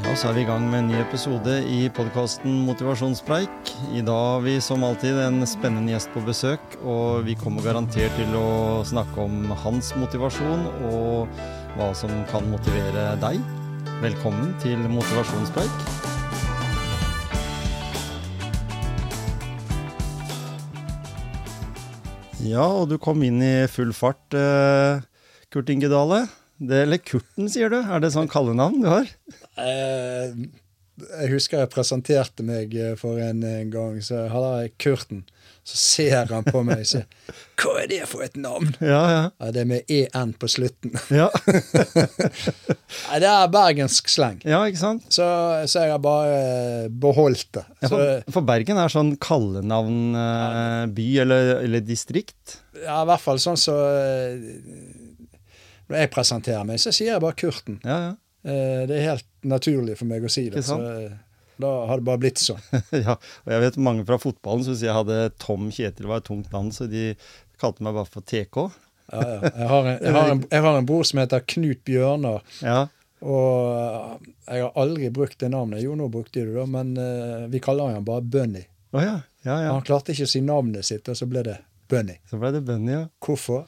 Ja, så er vi i gang med en ny episode i podkasten Motivasjonspreik. I dag har vi som alltid en spennende gjest på besøk, og vi kommer garantert til å snakke om hans motivasjon og hva som kan motivere deg. Velkommen til Motivasjonspreik. Ja, og du kom inn i full fart, eh, Kurt Inge Dale. Det, eller Kurten, sier du? Er det sånn kallenavn du har? Eh, jeg husker jeg presenterte meg eh, for en, en gang. Så hadde jeg Kurten. Så ser han på meg og sier 'Hva er det for et navn?' Ja, ja. Ja, det er med EN på slutten. Ja, det er bergensk sleng. ja ikke sant? Så, så jeg har bare eh, beholdt det. Ja, for, for Bergen er sånn kallenavnby eh, by eller, eller distrikt. ja, I hvert fall sånn så eh, Når jeg presenterer meg, så sier jeg bare Kurten. Ja, ja. Eh, Det er helt naturlig for meg å si det. Så eh, da har det bare blitt sånn. ja. Og jeg vet mange fra fotballen som sier jeg hadde Tom Kjetil var et tungt navn, så de kalte meg bare for TK. Ja, ja. Jeg, har en, jeg, har en, jeg har en bror som heter Knut Bjørnar. Ja, Og eh, jeg har aldri brukt det navnet. Jo, nå brukte jeg det, da, men uh, vi kaller han bare Bunny. Oh, ja. ja, ja. Han klarte ikke å si navnet sitt, og så ble det Bunny. Så ble det Bunny, ja. Hvorfor?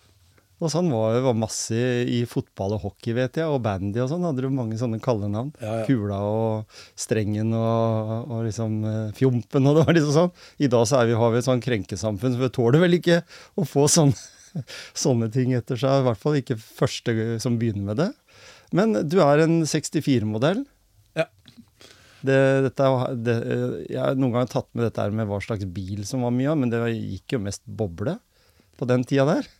Og sånn var det var masse i fotball og hockey, vet jeg, og bandy og sånn. Hadde du mange sånne kallenavn. Ja, ja. Kula og Strengen og, og liksom eh, Fjompen og det var liksom sånn. I dag så vi, har vi et sånn krenkesamfunn, så vi tåler vel ikke å få sånne, sånne ting etter seg. I hvert fall ikke første som begynner med det. Men du er en 64-modell. Ja. Det, dette, er- det, eh, jeg har noen ganger tatt med dette med hva slags bil som var mye av, men det gikk jo mest boble på den tida der.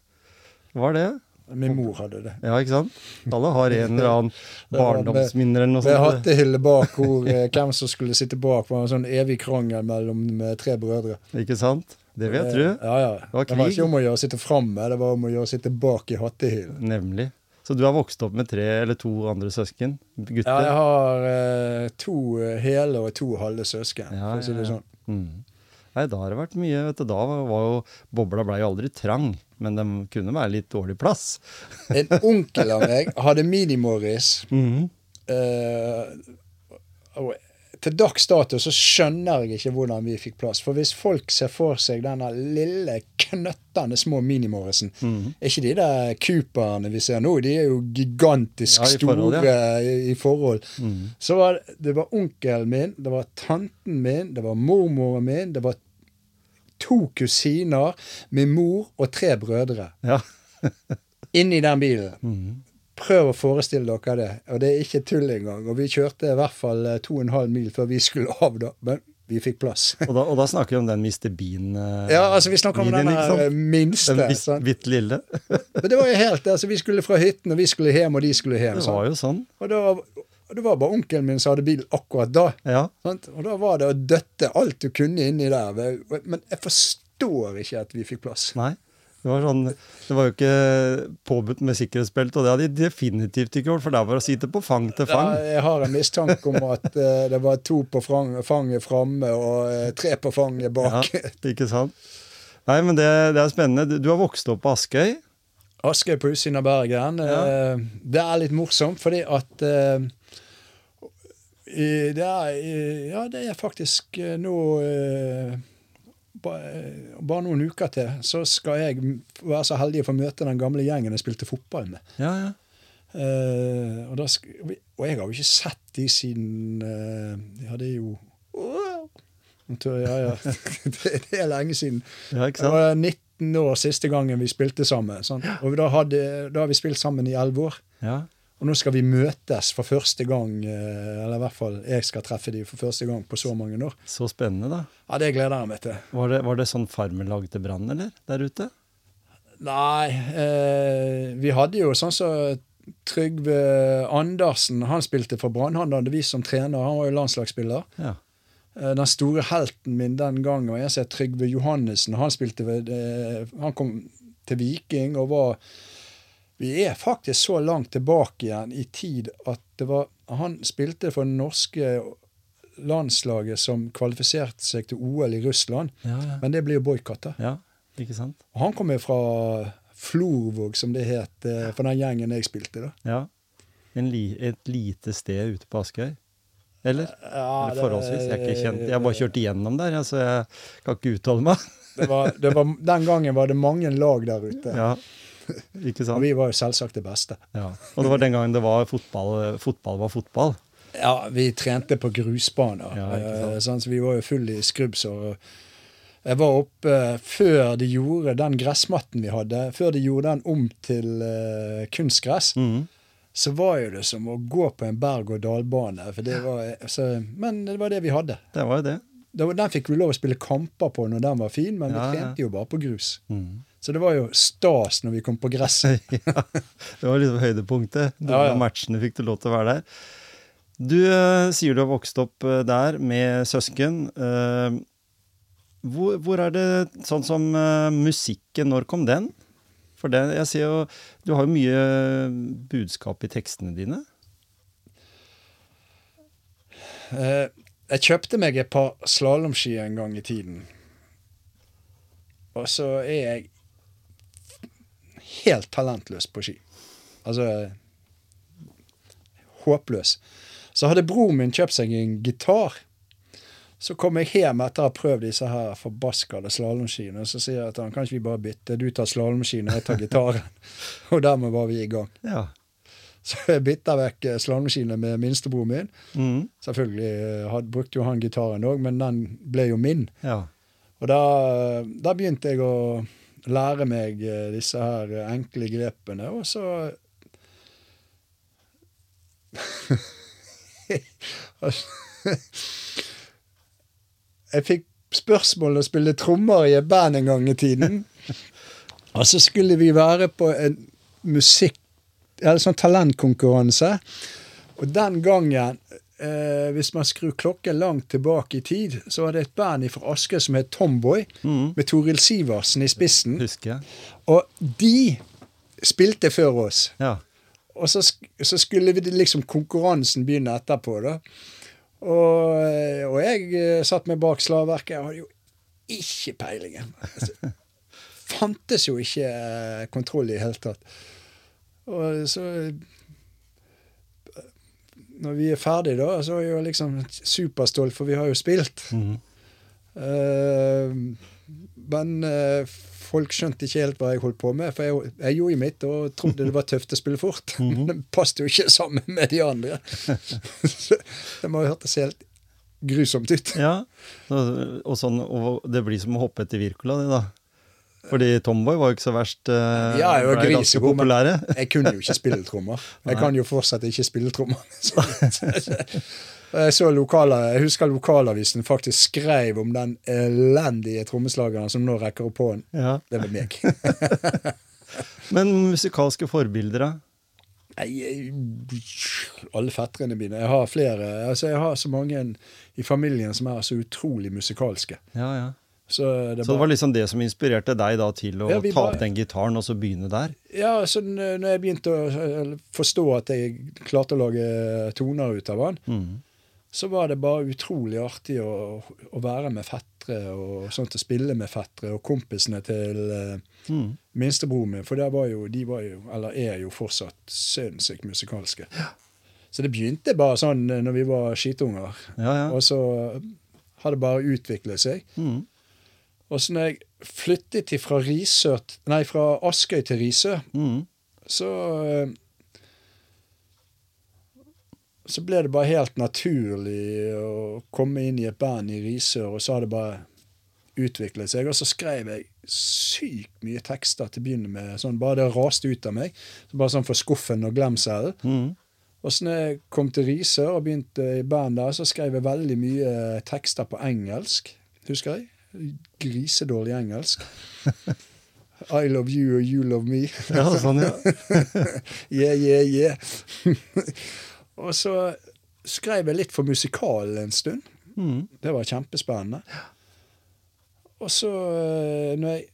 Var det? Min mor hadde det. Ja, ikke sant? Alle har en eller annen Det barndomsminner eller noe Ved sånt. hattehylle bak hvor eh, hvem som skulle sitte bak, var en sånn evig krangel mellom tre brødre. Ikke sant? Det vil jeg tro. Ja, ja. var Det var ikke om å gjøre å sitte framme, det var om å gjøre å sitte bak i hattehyllen. Nemlig. Så du har vokst opp med tre eller to andre søsken? Gutter? Ja, jeg har eh, to eh, hele og to halve søsken, Ja, for å si det sånn. Mm. Nei, da har det vært mye. vet du, Da var jo Bobla ble jo aldri trang, men de kunne være litt dårlig plass. En onkel av meg hadde Mini-Morris. Mm -hmm. uh, til dags dato så skjønner jeg ikke hvordan vi fikk plass. For hvis folk ser for seg denne lille, knøttende små Mini-Morrisen Mhm. Er ikke de der Cooperne vi ser nå, de er jo gigantisk Ja, i forhold, store ja. i, i forhold. -hmm. Så var det, det var onkelen min, det var tanten min, det var mormoren min, det var to kusiner med mor og tre brødre Ja. i den bilen. Mhm. Prøv å forestille dere det. Og det er ikke tull engang. Og vi kjørte i hvert fall eh, to og en halv mil før vi skulle av, da. Men vi fikk plass. Og, da, og da snakker vi om den Mr. Bean eh, Ja, altså vi snakker om den eh, minste. Den bitte sant? lille. Men det var jo helt altså Vi skulle fra hytten, og vi skulle hjem, og de skulle hjem. Det var var jo sånn. Og da og det var bare onkelen min som hadde bil akkurat da. Ja. Sant? Og da var det å døtte alt du kunne inni der. Men jeg forstår ikke at vi fikk plass. Nei. Det var, sånn, det var jo ikke påbudt med sikkerhetsbelte, og det hadde de definitivt ikke gjort, for der var det å sitte på fang til Ja, fang. jeg har en mistanke om at uh, det var to på fanget framme og uh, tre på fanget bak. Ja, ikke sant? Nei, men det, det er spennende. Du- har vokst opp på Askøy. Askøy på utsiden av Bergen. Ja. Uh, Det er litt morsomt, fordi at det er, ja, det er faktisk eh, nå eh, eh, Bare noen uker til så skal jeg være så heldig å få møte den gamle gjengen jeg spilte fotball med. Ja, ja. Eh, og, da, og jeg har jo ikke sett de siden eh, Ja, det er jo Ja, ja. Det, det er lenge siden. ja Det var 19 år siste gangen vi spilte sammen. Sant? Og da, hadde, da har vi spilt sammen i 11 år. Ja. Og nå skal vi møtes for første gang, eh, eller i hvert fall jeg skal treffe dem for første gang på så mange år. Så spennende, da. Ja, det gleder jeg meg til. Var det, var det sånn farmerlag til Brann, eller? Der ute? Nei, eh, vi hadde jo sånn som Trygve Andersen. Han spilte for Brann. Han hadde vi som trener. Han var jo landslagsspiller. Ja. Eh, Den store helten min den gangen var en som het Trygve Johannessen. Han spilte ved, eh, han kom til Viking og var Vi er faktisk så langt tilbake igjen i tid at det var Han spilte for det norske landslaget som kvalifiserte seg til OL i Russland, Ja, ja. men det ble jo boikotta. ja, ikke sant? Og han kom jo fra Florvåg, som det het, eh, for den gjengen jeg spilte. da. Ja. En li, et lite sted ute på Askøy. Eller? Ja, Eller forholdsvis. Jeg er ikke kjent. Jeg har bare kjørt igjennom der, så jeg kan ikke uttale meg. Det var, det var, den gangen var det mange lag der ute. Ja, ikke Og vi var jo selvsagt det beste. Ja. Og det var den gangen det var fotball, fotball var fotball. Ja, vi trente på grusbaner. Ja, sant. eh, sånn, så vi var jo full i skrubbsår. Jeg var oppe før de gjorde den gressmatten vi hadde, før de gjorde den om til eh, kunstgress. Mm. Så var jo det som å gå på en berg-og-dal-bane. For det var, men det var det vi hadde. Det var jo det. Den fikk vi lov å spille kamper på når den var fin, men Ja, vi trente jo bare på grus. Mhm. Så det var jo stas når vi kom på gresset. ja, det var liksom høydepunktet. Noen Ja, ja. matchene fikk du lov til å være der. Du eh, sier du har vokst opp eh, der med søsken. Eh, hvor, hvor er det sånn som musikken, når kom den? For det, jeg ser jo, du har jo mye budskap i tekstene dine. Jeg kjøpte meg et par slalåmski en gang i tiden. Og så er jeg helt talentløs på ski. Altså håpløs. Så hadde broren min kjøpt seg en gitar. Så kom jeg hjem etter å ha prøvd disse her forbaskede slalåmskiene. Så sier jeg til han kan ikke vi bare bytte. Du tar slalåmskien, og jeg tar gitaren. og dermed var vi i gang. Ja. Så jeg bytta vekk eh, slalåmskiene med minstebroren min. Mm. Selvfølgelig eh, had, brukte jo han gitaren òg, men den ble jo min. ja. Og da, da begynte jeg å lære meg eh, disse her eh, enkle grepene, og så Jeg fikk spørsmål om å spille trommer i et band en gang i tiden. Og så skulle vi være på en musikk... Eller sånn talentkonkurranse. Og den gangen, eh, hvis man skrur klokken langt tilbake i tid, så var det et band fra Asker som het Tomboy, mm. med Toril Sivertsen i spissen. Husker jeg. Og de spilte før oss. Ja. Og så, så skulle vi liksom konkurransen begynne etterpå, da. Og, eh, og jeg eh, satt meg bak slagverket. Jeg hadde jo ikke peilingen. Altså, fantes jo ikke eh, kontroll i det hele tatt. Og så Når vi er ferdige, da, så er jeg jo liksom superstolt, for vi har jo spilt. Mm. Uh, men uh, folk skjønte ikke helt hva jeg holdt på med, for jeg, jeg gjorde mitt og trodde det var tøft å spille fort. Men det passet jo ikke sammen med de andre. Det må ha hørtes helt grusomt ut. Ja, og, sånn, og det blir som å hoppe etter Wirkola, det da. Fordi Tomboy var jo ikke så verst. Uh, Ja, jeg var grisegod, men- Jeg kunne jo ikke spille trommer. Jeg kan jo fortsatt ikke spille trommer. Jeg, så lokale, jeg husker lokalavisen faktisk skrev om den elendige trommeslageren som nå rekker opp hånden. Ja. Det var meg. Men musikalske forbilder, da? Alle fetterne mine. Jeg har flere. Altså, jeg har så mange i familien som er så utrolig musikalske. Ja, ja. Så det, Så det var liksom det som inspirerte deg da til å Ja, ta opp den gitaren og så begynne der? Ja, så når jeg begynte å forstå at jeg klarte å lage toner ut av den, mm. så var det bare utrolig artig å, å være med fettere og sånt, å spille med fettere og kompisene til eh, Mhm. minstebroren min, for der var jo, de var jo, eller er jo fortsatt sinnssykt musikalske. Så det begynte bare sånn eh, når vi var skitunger, Ja, ja. og så har det bare utviklet seg. Mhm. Og så når jeg flyttet fra, Risøt, nei, fra Askøy til Risør, mm. så eh, så ble det bare helt naturlig å komme inn i et band i Risør, og så har det bare utviklet seg. Og så skrev jeg sykt mye tekster til å begynne med. sånn Bare det raste ut av meg. Så bare sånn for skuffen og glemselen. Mm. Og så når jeg kom til Risør og begynte i band der, så skrev jeg veldig mye tekster på engelsk. Husker jeg? Grisedårlig engelsk. I love you og you love me. Ja, sånn, ja. Yeah, yeah, yeah. og så skrev jeg litt for musikalen en stund. Mm. Det var kjempespennende. Og så, eh, når jeg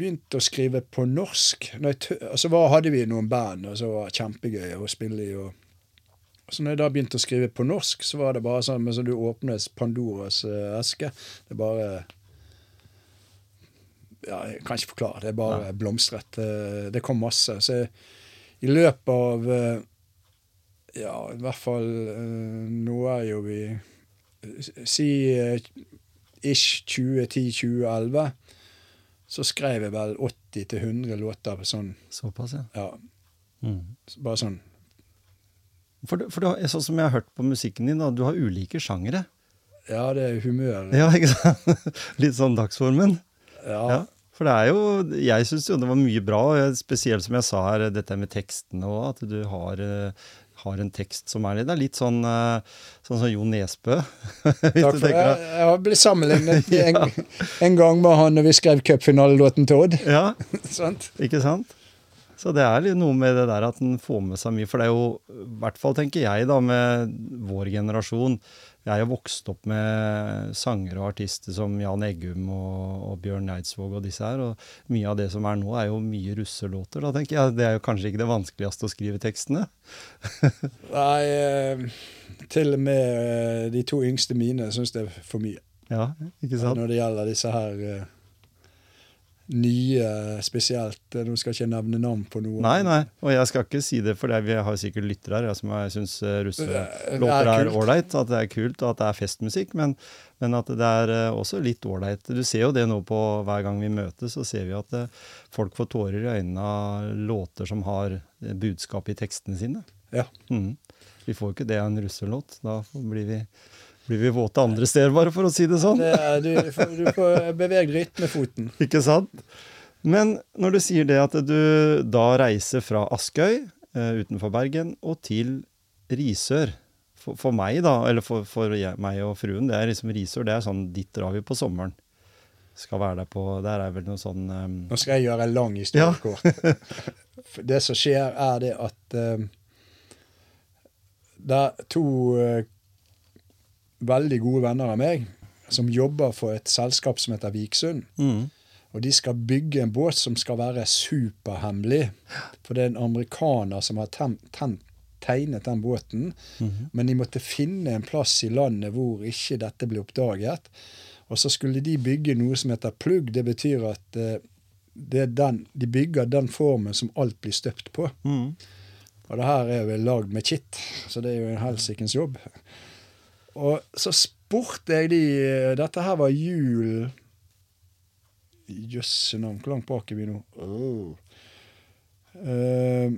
begynte å skrive på norsk tø Så var, hadde vi noen band, og så var det kjempegøy å spille i. Og så når jeg da begynte å skrive på norsk, så var det bare sånn men du åpner Pandoras eh, eske. Det bare Ja, jeg kan ikke forklare. Det er bare ja. blomstret. Eh, det kom masse. Så jeg, i løpet av eh, Ja, i hvert fall Nå er jo vi Si ish 2010-2011. Så skrev jeg vel 80-100 låter på sånn Såpass, ja. Ja, Mm. bare sånn For, for du, sånn som jeg har hørt på musikken din, da, du har ulike sjangere. Ja, det er humør. Ja, ikke sant? Litt sånn dagsformen. Ja. Ja. For det er jo Jeg syns jo det var mye bra, spesielt som jeg sa her, dette med tekstene òg, at du har, eh, har en tekst som er litt Det er litt sånn eh, sånn som Jo Nesbø. Takk for det. Jeg, jeg har blitt sammenlignet en, en gang med han når vi skrev cupfinalelåten til Odd. Ja, Sant? ikke sant? Så det er litt noe med det der at en får med seg mye. For det er jo, i hvert fall tenker jeg da, med vår generasjon Jeg er jo vokst opp med sangere og artister som Jan Eggum og, og Bjørn Eidsvåg og disse her. Og mye av det som er nå, er jo mye russelåter. Da tenker jeg Det er jo kanskje ikke det vanskeligste å skrive tekstene. Nei, eh, til og med eh, de to yngste mine syns det er for mye. Ja, ikke sant? Når det gjelder disse her eh, nye, spesielt eh, Nå skal jeg ikke nevne navn på noe. Nei, nei. Og jeg skal ikke si det, for vi har sikkert lyttere her jeg som syns Det russelåter er er ålreit. At det er kult, og at det er festmusikk. Men, men at det er eh, også litt ålreit. Du ser jo det nå på hver gang vi møtes, så ser vi at eh, folk får tårer i øynene av låter som har eh, budskap i tekstene sine. Ja. Mm. Vi får jo ikke det av en russelåt. Da blir vi, blir vi våte andre steder, bare for å si det sånn. Det du, får, du får beveget rytmefoten. Ikke sant? Men når du sier det at du da reiser fra Askøy eh, utenfor Bergen og til Risør for, for meg, da, eller for, for jeg, meg og fruen, det er liksom Risør. Det er sånn dit drar vi på sommeren. Skal være der på Der er vel noe sånn um... Nå skal jeg gjøre en lang historie Ja. kort. Det som skjer, er det at eh, det er to eh, veldig gode venner av meg som jobber for et selskap som heter Viksund. mm, Og de skal bygge en båt som skal være superhemmelig. For det er en amerikaner som har tegnet den båten. mhm. Men de måtte finne en plass i landet hvor ikke dette ble oppdaget. Og så skulle de bygge noe som heter plugg. Det betyr at eh, det den, de bygger den formen som alt blir støpt på. Mm. Og det her er vel lagd med kitt, så det er jo en helsikens jobb. Og så spurte jeg de Dette her var jul Jøsse navn, hvor langt bak er vi nå? Oh. Uh,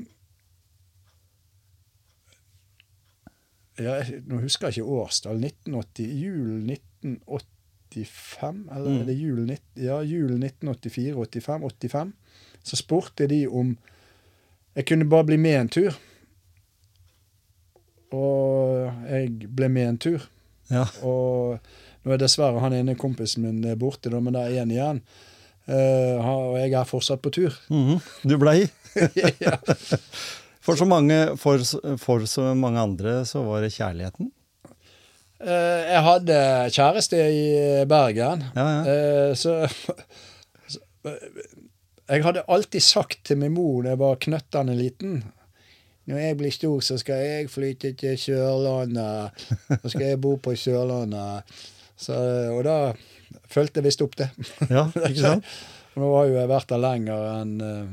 ja, jeg- nå husker jeg ikke årstall. 1980, jul 1985? Eller Mm. er det jul, ja, jul 1984, 85, 85? Så spurte de om jeg kunne bare bli med en tur. Og jeg ble med en tur. Ja. Og nå er dessverre han ene kompisen min borte, men det er én igjen. Uh, og jeg er fortsatt på tur. Mhm. Du blei. ja. For så, mange, for, for så mange andre så var det kjærligheten. Uh, jeg hadde kjæreste i Bergen, Ja, ja. Uh, så, så Jeg hadde alltid sagt til min mor da jeg var knøttende liten Når jeg blir stor, så skal jeg flytte til Sørlandet. Så skal jeg bo på Sørlandet. Så, og da fulgte jeg visst opp det. ja, ikke sant? Nå har jo jeg vært der lenger enn eh,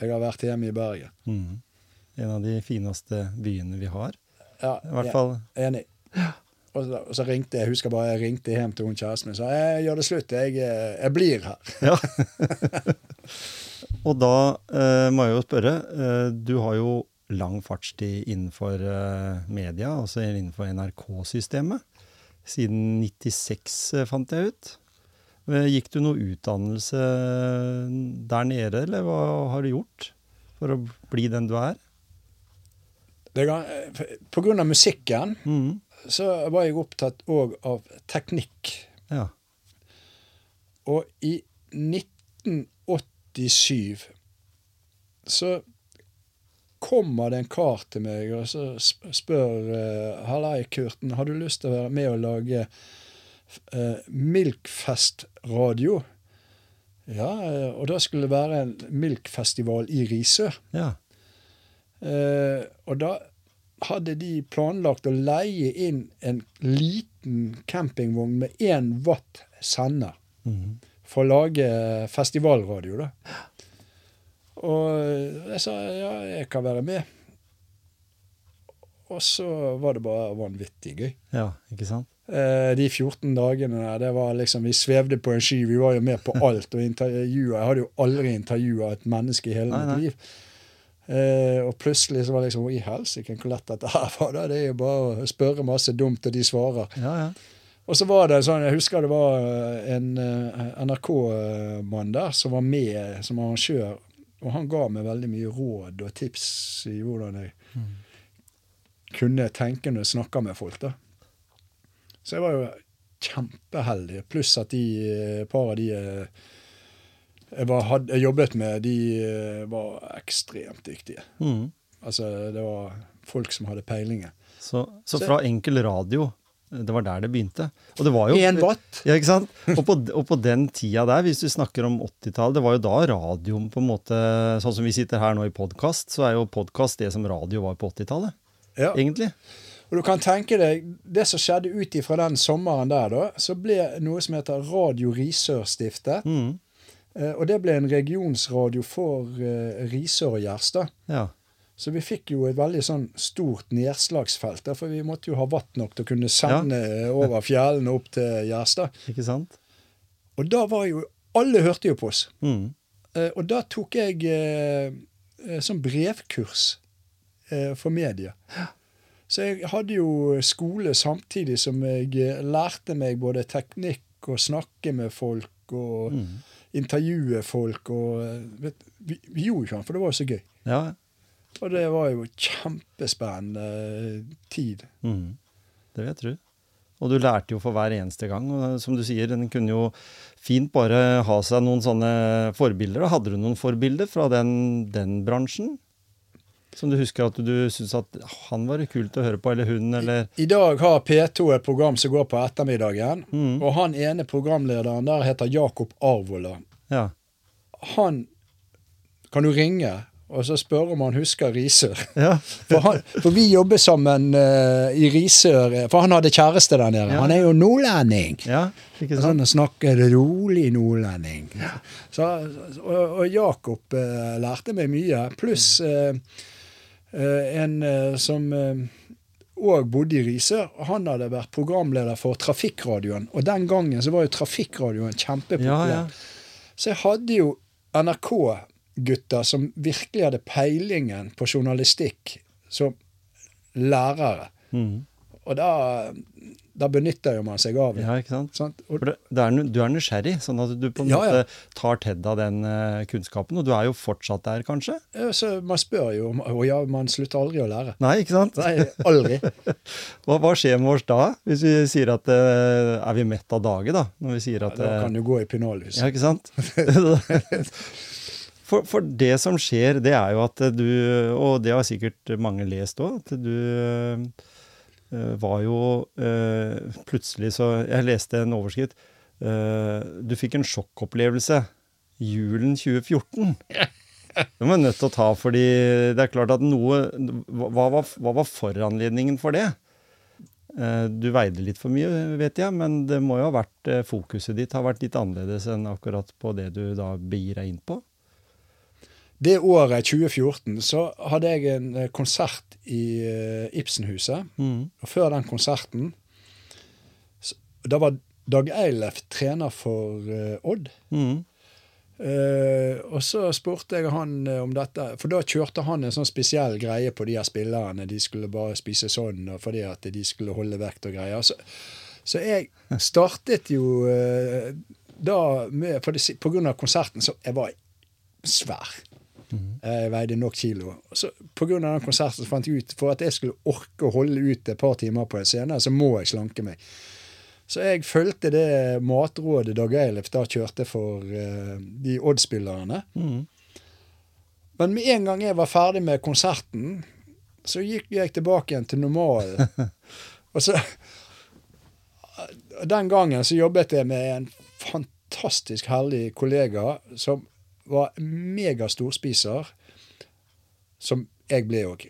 jeg har vært hjemme i Bergen. Mm. En av de fineste byene vi har. Ja, I hvert ja, fall. Enig. Og så, og så ringte jeg husker bare jeg ringte hjem til hun kjæresten min og sa jeg gjør det slutt, jeg, eh, jeg blir her. Ja. Og da eh, må jeg jo spørre, eh, du har jo lang fartstid innenfor eh, media, altså innenfor NRK-systemet. Siden 96, eh, fant jeg ut. Eh, Gikk du noe utdannelse der nede, eller hva har du gjort for å bli den du er? Det På grunn av musikken Mhm. så var jeg opptatt òg av teknikk. Ja. Og i 1987 så kommer det en kar til meg og så spør uh, Hallei, Kurten, har du lyst til å være med og lage uh, Milkfest-radio? Ja, uh, og da skulle det være en Milkfestival i Risør. ja. Uh, og da hadde de planlagt å leie inn en liten campingvogn med én watt sender Mhm. for å lage festivalradio, da. Og jeg sa ja, jeg kan være med. Og så var det bare vanvittig gøy. Ja, ikke sant? Eh, de 14 dagene der, det var liksom, vi svevde på en sky. Vi var jo med på alt. og intervjuet. Jeg hadde jo aldri intervjua et menneske i hele Nei, mitt liv. Eh, og plutselig så var det liksom I helsike, hvor lett dette her var. Det er jo bare å spørre masse dumt, og de svarer. Ja, ja. Og så var det sånn, Jeg husker det var eh, en eh, NRK-mann der som var med som arrangør. Og han ga meg veldig mye råd og tips i hvordan jeg kunne tenke når jeg snakka med folk. da. Så jeg var jo kjempeheldig. Pluss at de eh, par av de eh, jeg, var, hadde, jeg jobbet med, de eh, var ekstremt dyktige. Mm. Altså, det var folk som hadde peilinger. Så, så Så- fra enkel radio, det var der det begynte. Og det var jo en watt! Ja, ikke sant? Og på, og på den tida der, hvis du snakker om 80-tallet, det var jo da radioen på en måte Sånn som vi sitter her nå i podkast, så er jo podkast det som radio var på 80-tallet, Ja. egentlig. Og du kan tenke deg, Det som skjedde ut ifra den sommeren der, da, så ble noe som heter Radio Risør stiftet. Mm. Eh, og det ble en regionsradio for eh, Risør og Gjerstad. Ja. Så vi fikk jo et veldig sånn stort nedslagsfelt. For vi måtte jo ha vatt nok til å kunne sende over fjellene opp til Gjerstad. Ikke sant? Og da var jo Alle hørte jo på oss. Mm. Eh, og da tok jeg eh, eh, sånn brevkurs eh, for media. Så jeg hadde jo skole samtidig som jeg eh, lærte meg både teknikk og snakke med folk og Mm. intervjue folk. og vet, vi, vi gjorde jo ikke annet, for det var jo så gøy. Ja. Og det var jo kjempespennende tid. Mm. Det vil jeg tro. Og du lærte jo for hver eneste gang. Og som du sier, en kunne jo fint bare ha seg noen sånne forbilder. Hadde du noen forbilder fra den, den bransjen? Som du husker at du syntes at «Ah, han var kult å høre på, eller hun, eller I dag har P2 et program som går på ettermiddagen. Mm. Og han ene programlederen der heter Jakob Arvola. Ja. Han kan du ringe og så spør om han husker Risør. ja. For, han, for vi jobber sammen uh, i Risør, for han hadde kjæreste der nede. Ja. Han er jo nordlending. ja ikke sant? han snakker rolig nordlending. Så, og, og Jakob uh, lærte meg mye. Pluss uh, en som òg bodde i Risør. Han hadde vært programleder for Trafikkradioen. Og den gangen så var jo Trafikkradioen kjempepopulær. Ja, ja. Så jeg hadde jo NRK-gutter som virkelig hadde peilingen på journalistikk som lærere. Mm. Og da, da benytter jo man seg av det. ja, ikke sant? Sant? Og, det, det er, du er nysgjerrig, sånn at du på en Ja, ja. måte tar tedd av den uh, kunnskapen. Og du er jo fortsatt der, kanskje? Ja, Så man spør jo, og ja, man slutter aldri å lære. Nei, ikke sant? Nei, aldri. Hva, hva skjer med oss da, hvis vi sier at uh, Er vi mett av dage, da? Når vi sier at Da eh, kan du gå i pennalhus. Ja, ikke sant? for, for det som skjer, det er jo at du, og det har sikkert mange lest òg, at du øh, var jo øh, plutselig så Jeg leste en overskrift. Øh, du fikk en sjokkopplevelse julen 2014. Det var nødt til å ta, fordi det er klart at noe Hva var, hva var foranledningen for det? Du veide litt for mye, vet jeg, men det må jo ha vært fokuset ditt har vært litt annerledes enn akkurat på det du da begir deg inn på. Det året, 2014, så hadde jeg en eh, konsert i eh, Ibsenhuset. Mm. Og før den konserten så, Da var Dag Eilef trener for eh, Odd. Mm. Uh, og så spurte jeg han om dette, for da kjørte han en sånn spesiell greie på de her spillerne. De skulle bare spise sånn og fordi at de skulle holde vekt og greier. Så, så jeg startet jo uh, da med For av konserten så jeg var svær. Jeg veide nok kilo. Så av den konserten fant jeg ut for at jeg skulle orke å holde ut et par timer på en scene, så må jeg slanke meg. Så jeg fulgte det matrådet Dag Eilif da kjørte for uh, de Odd-spillerne. Mm. Men med en gang jeg var ferdig med konserten, så gikk jeg tilbake igjen til normalen. Og så Den gangen så jobbet jeg med en fantastisk heldig kollega som var megastorspiser, som jeg ble òg.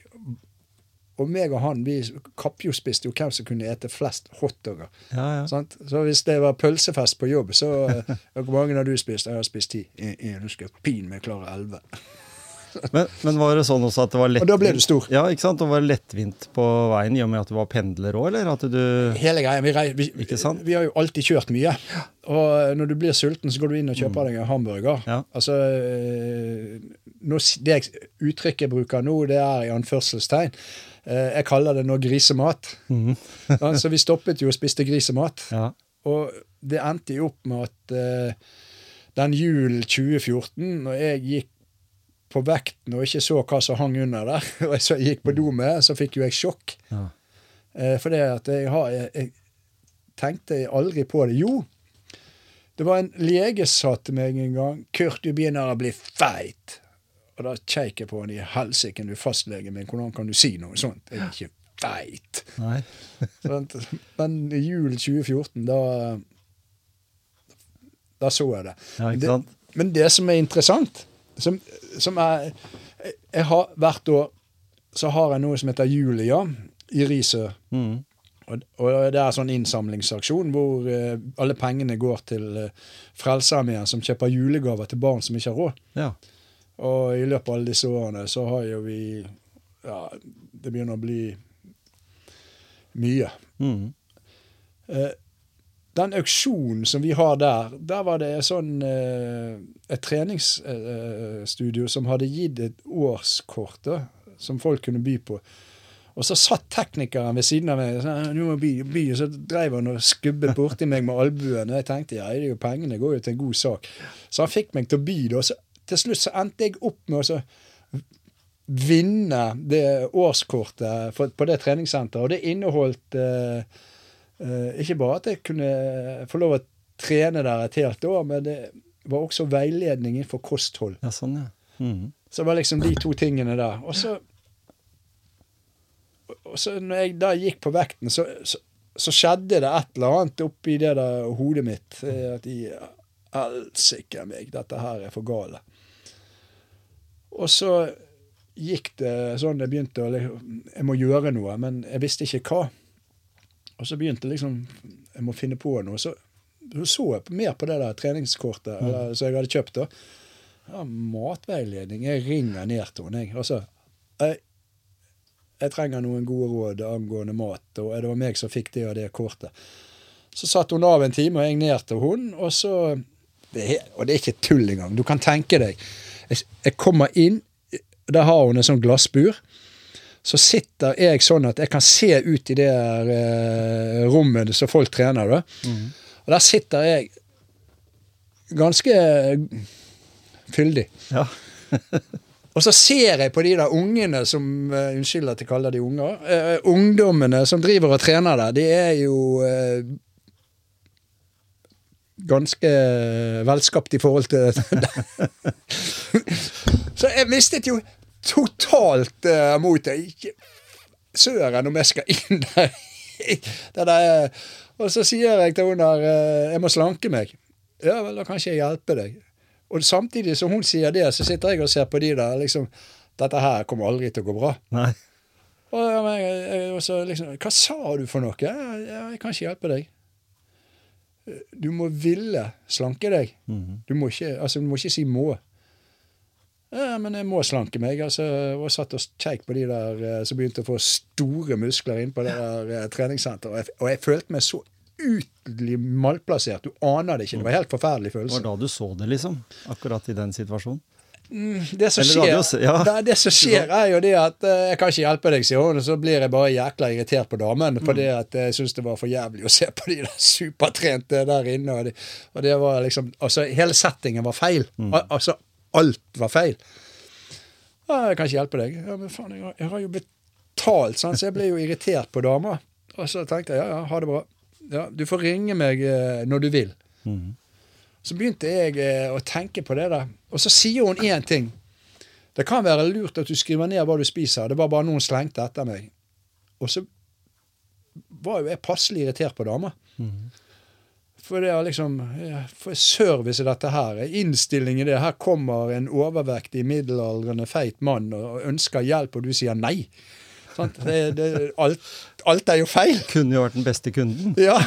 Og meg og han vi kappjospiste jo hvem som kunne ete flest hotdogger. Ja, ja. Så hvis det var pølsefest på jobb, så Hvor mange har du spist? Jeg har spist ti. Jeg, jeg, nå skal klare elleve. Men, men var det sånn også at det var lettvint? Og da ble du stor. Ja, ikke sant? Og var det lettvint på veien i og med at du var pendler òg, eller at du Hele greia. Vi, vi, Ikke sant? vi har jo alltid kjørt mye. Og når du blir sulten, så går du inn og kjøper deg en hamburger. Ja. Altså, eh, nå, Det uttrykket jeg bruker nå, det er i anførselstegn. Eh, Jeg kaller det nå grisemat. Mm. Så vi stoppet jo og spiste grisemat. Ja. Og det endte jo opp med at eh, den julen 2014, når jeg gikk på vekten og ikke så hva som hang under der, og jeg så gikk på do med, så fikk jo jeg sjokk. ja. Eh, for det at jeg, har, jeg, jeg tenkte aldri på det. Jo, det var en lege sa til meg en gang 'Kurt, du begynner å bli feit'. Og da kjeik jeg på han i helsike, du fastlegen min, hvordan kan du si noe sånt? Jeg er ikke feit. Men i julen 2014, da Da så jeg det. Ja, ikke det men det som er interessant, som, som er jeg har, Hvert år så har jeg noe som heter Julia i Risør. Mm. Og, og det er sånn innsamlingsaksjon hvor uh, alle pengene går til uh, Frelsesarmeen, som kjøper julegaver til barn som ikke har råd. Ja. Og i løpet av alle disse årene så har jo vi Ja, det begynner å bli mye. Mm. Eh, den auksjonen som vi har der, der var det sånn eh, et treningsstudio som hadde gitt et årskort da, som folk kunne by på. Og så satt teknikeren ved siden av meg må by, by, og så drev han og skubbet borti meg med albuen. Og jeg tenkte ja, det er jo pengene går jo til en god sak. Så han fikk meg til å by. og så Til slutt så endte jeg opp med å så vinne det årskortet for, på det treningssenteret. Og det inneholdt eh, eh, ikke bare at jeg kunne få lov å trene der et helt år, men det var også veiledning innenfor kosthold. ja, sånn, ja. Mm. Så det var liksom de to tingene der. Og så, og så når jeg da gikk på vekten, så, så, så skjedde det et eller annet oppi det der hodet mitt. eh, At i Helsike meg, dette her er for gale. Og så gikk det sånn jeg begynte å liksom, Jeg må gjøre noe, men jeg visste ikke hva. Og så begynte liksom Jeg må finne på noe. Så, så jeg mer på det der treningskortet eller, som jeg hadde kjøpt. da. Ja, matveiledning. Jeg ringer ned til henne. jeg. Altså, jeg, jeg trenger noen gode råd angående mat, og det var meg som fikk det og det kortet. Så satte hun av en time, og jeg ned til henne, og så det er, Og det er ikke tull engang. Du kan tenke deg. Jeg, jeg kommer inn, der har hun en sånn glassbur. Så sitter jeg sånn at jeg kan se ut i det eh, rommet som folk trener. da. Og der sitter jeg ganske fyldig. Ja. Og så ser jeg på de der ungene som uh, Unnskyld at jeg kaller de unger. Uh, ungdommene som driver og trener der, de er jo uh, ganske velskapt i forhold til det. Så jeg mistet jo totalt uh, motet. Ikke Søren om jeg skal inn der. det der. Og så sier jeg til henne der eh, jeg må slanke meg. Ja vel, da kan ikke jeg hjelpe deg. Og samtidig som hun sier det, så sitter jeg og ser på de der liksom Dette her kommer aldri til å gå bra. Nei. Og, og så liksom Hva sa du for noe? Ja, jeg kan ikke hjelpe deg. Du må ville slanke deg. Mhm. Du må ikke, altså, du må ikke si må. Ja, men jeg må slanke meg. altså, Og satt og kjekk på de der eh, som begynte å få store muskler inn på det der eh, treningssenteret. Og jeg, og jeg følte meg så utelig malplassert. Du aner det ikke. Det var en helt forferdelig Det følelse. var da du så det, liksom? Akkurat i den situasjonen? Det som skjer, ja. det, det som skjer er jo det at uh, jeg kan ikke hjelpe deg, sier hun. Og så blir jeg bare jækla irritert på damen. Fordi Mm. at jeg syns det var for jævlig å se på de der supertrente der inne. Og det, og det var liksom Altså, hele settingen var feil. Mm. Al altså, alt var feil. Ja, jeg kan ikke hjelpe deg. Ja, men faen, jeg har, jeg har jo betalt, sant? så jeg ble jo irritert på dama. Og så tenkte jeg ja, ja, ha det bra. Ja, du får ringe meg eh, når du vil. Mm. Så begynte jeg eh, å tenke på det der. Og så sier hun én ting. Det kan være lurt at du skriver ned hva du spiser. Det var bare noen slengte etter meg. Og så var jo jeg passelig irritert på dama. For det er liksom For service i dette her. Innstilling i det. Her kommer en overvektig, middelaldrende, feit mann og ønsker hjelp, og du sier nei. Sånn, Det, det, alt, alt er jo feil. Kunne jo vært den beste kunden. Ja.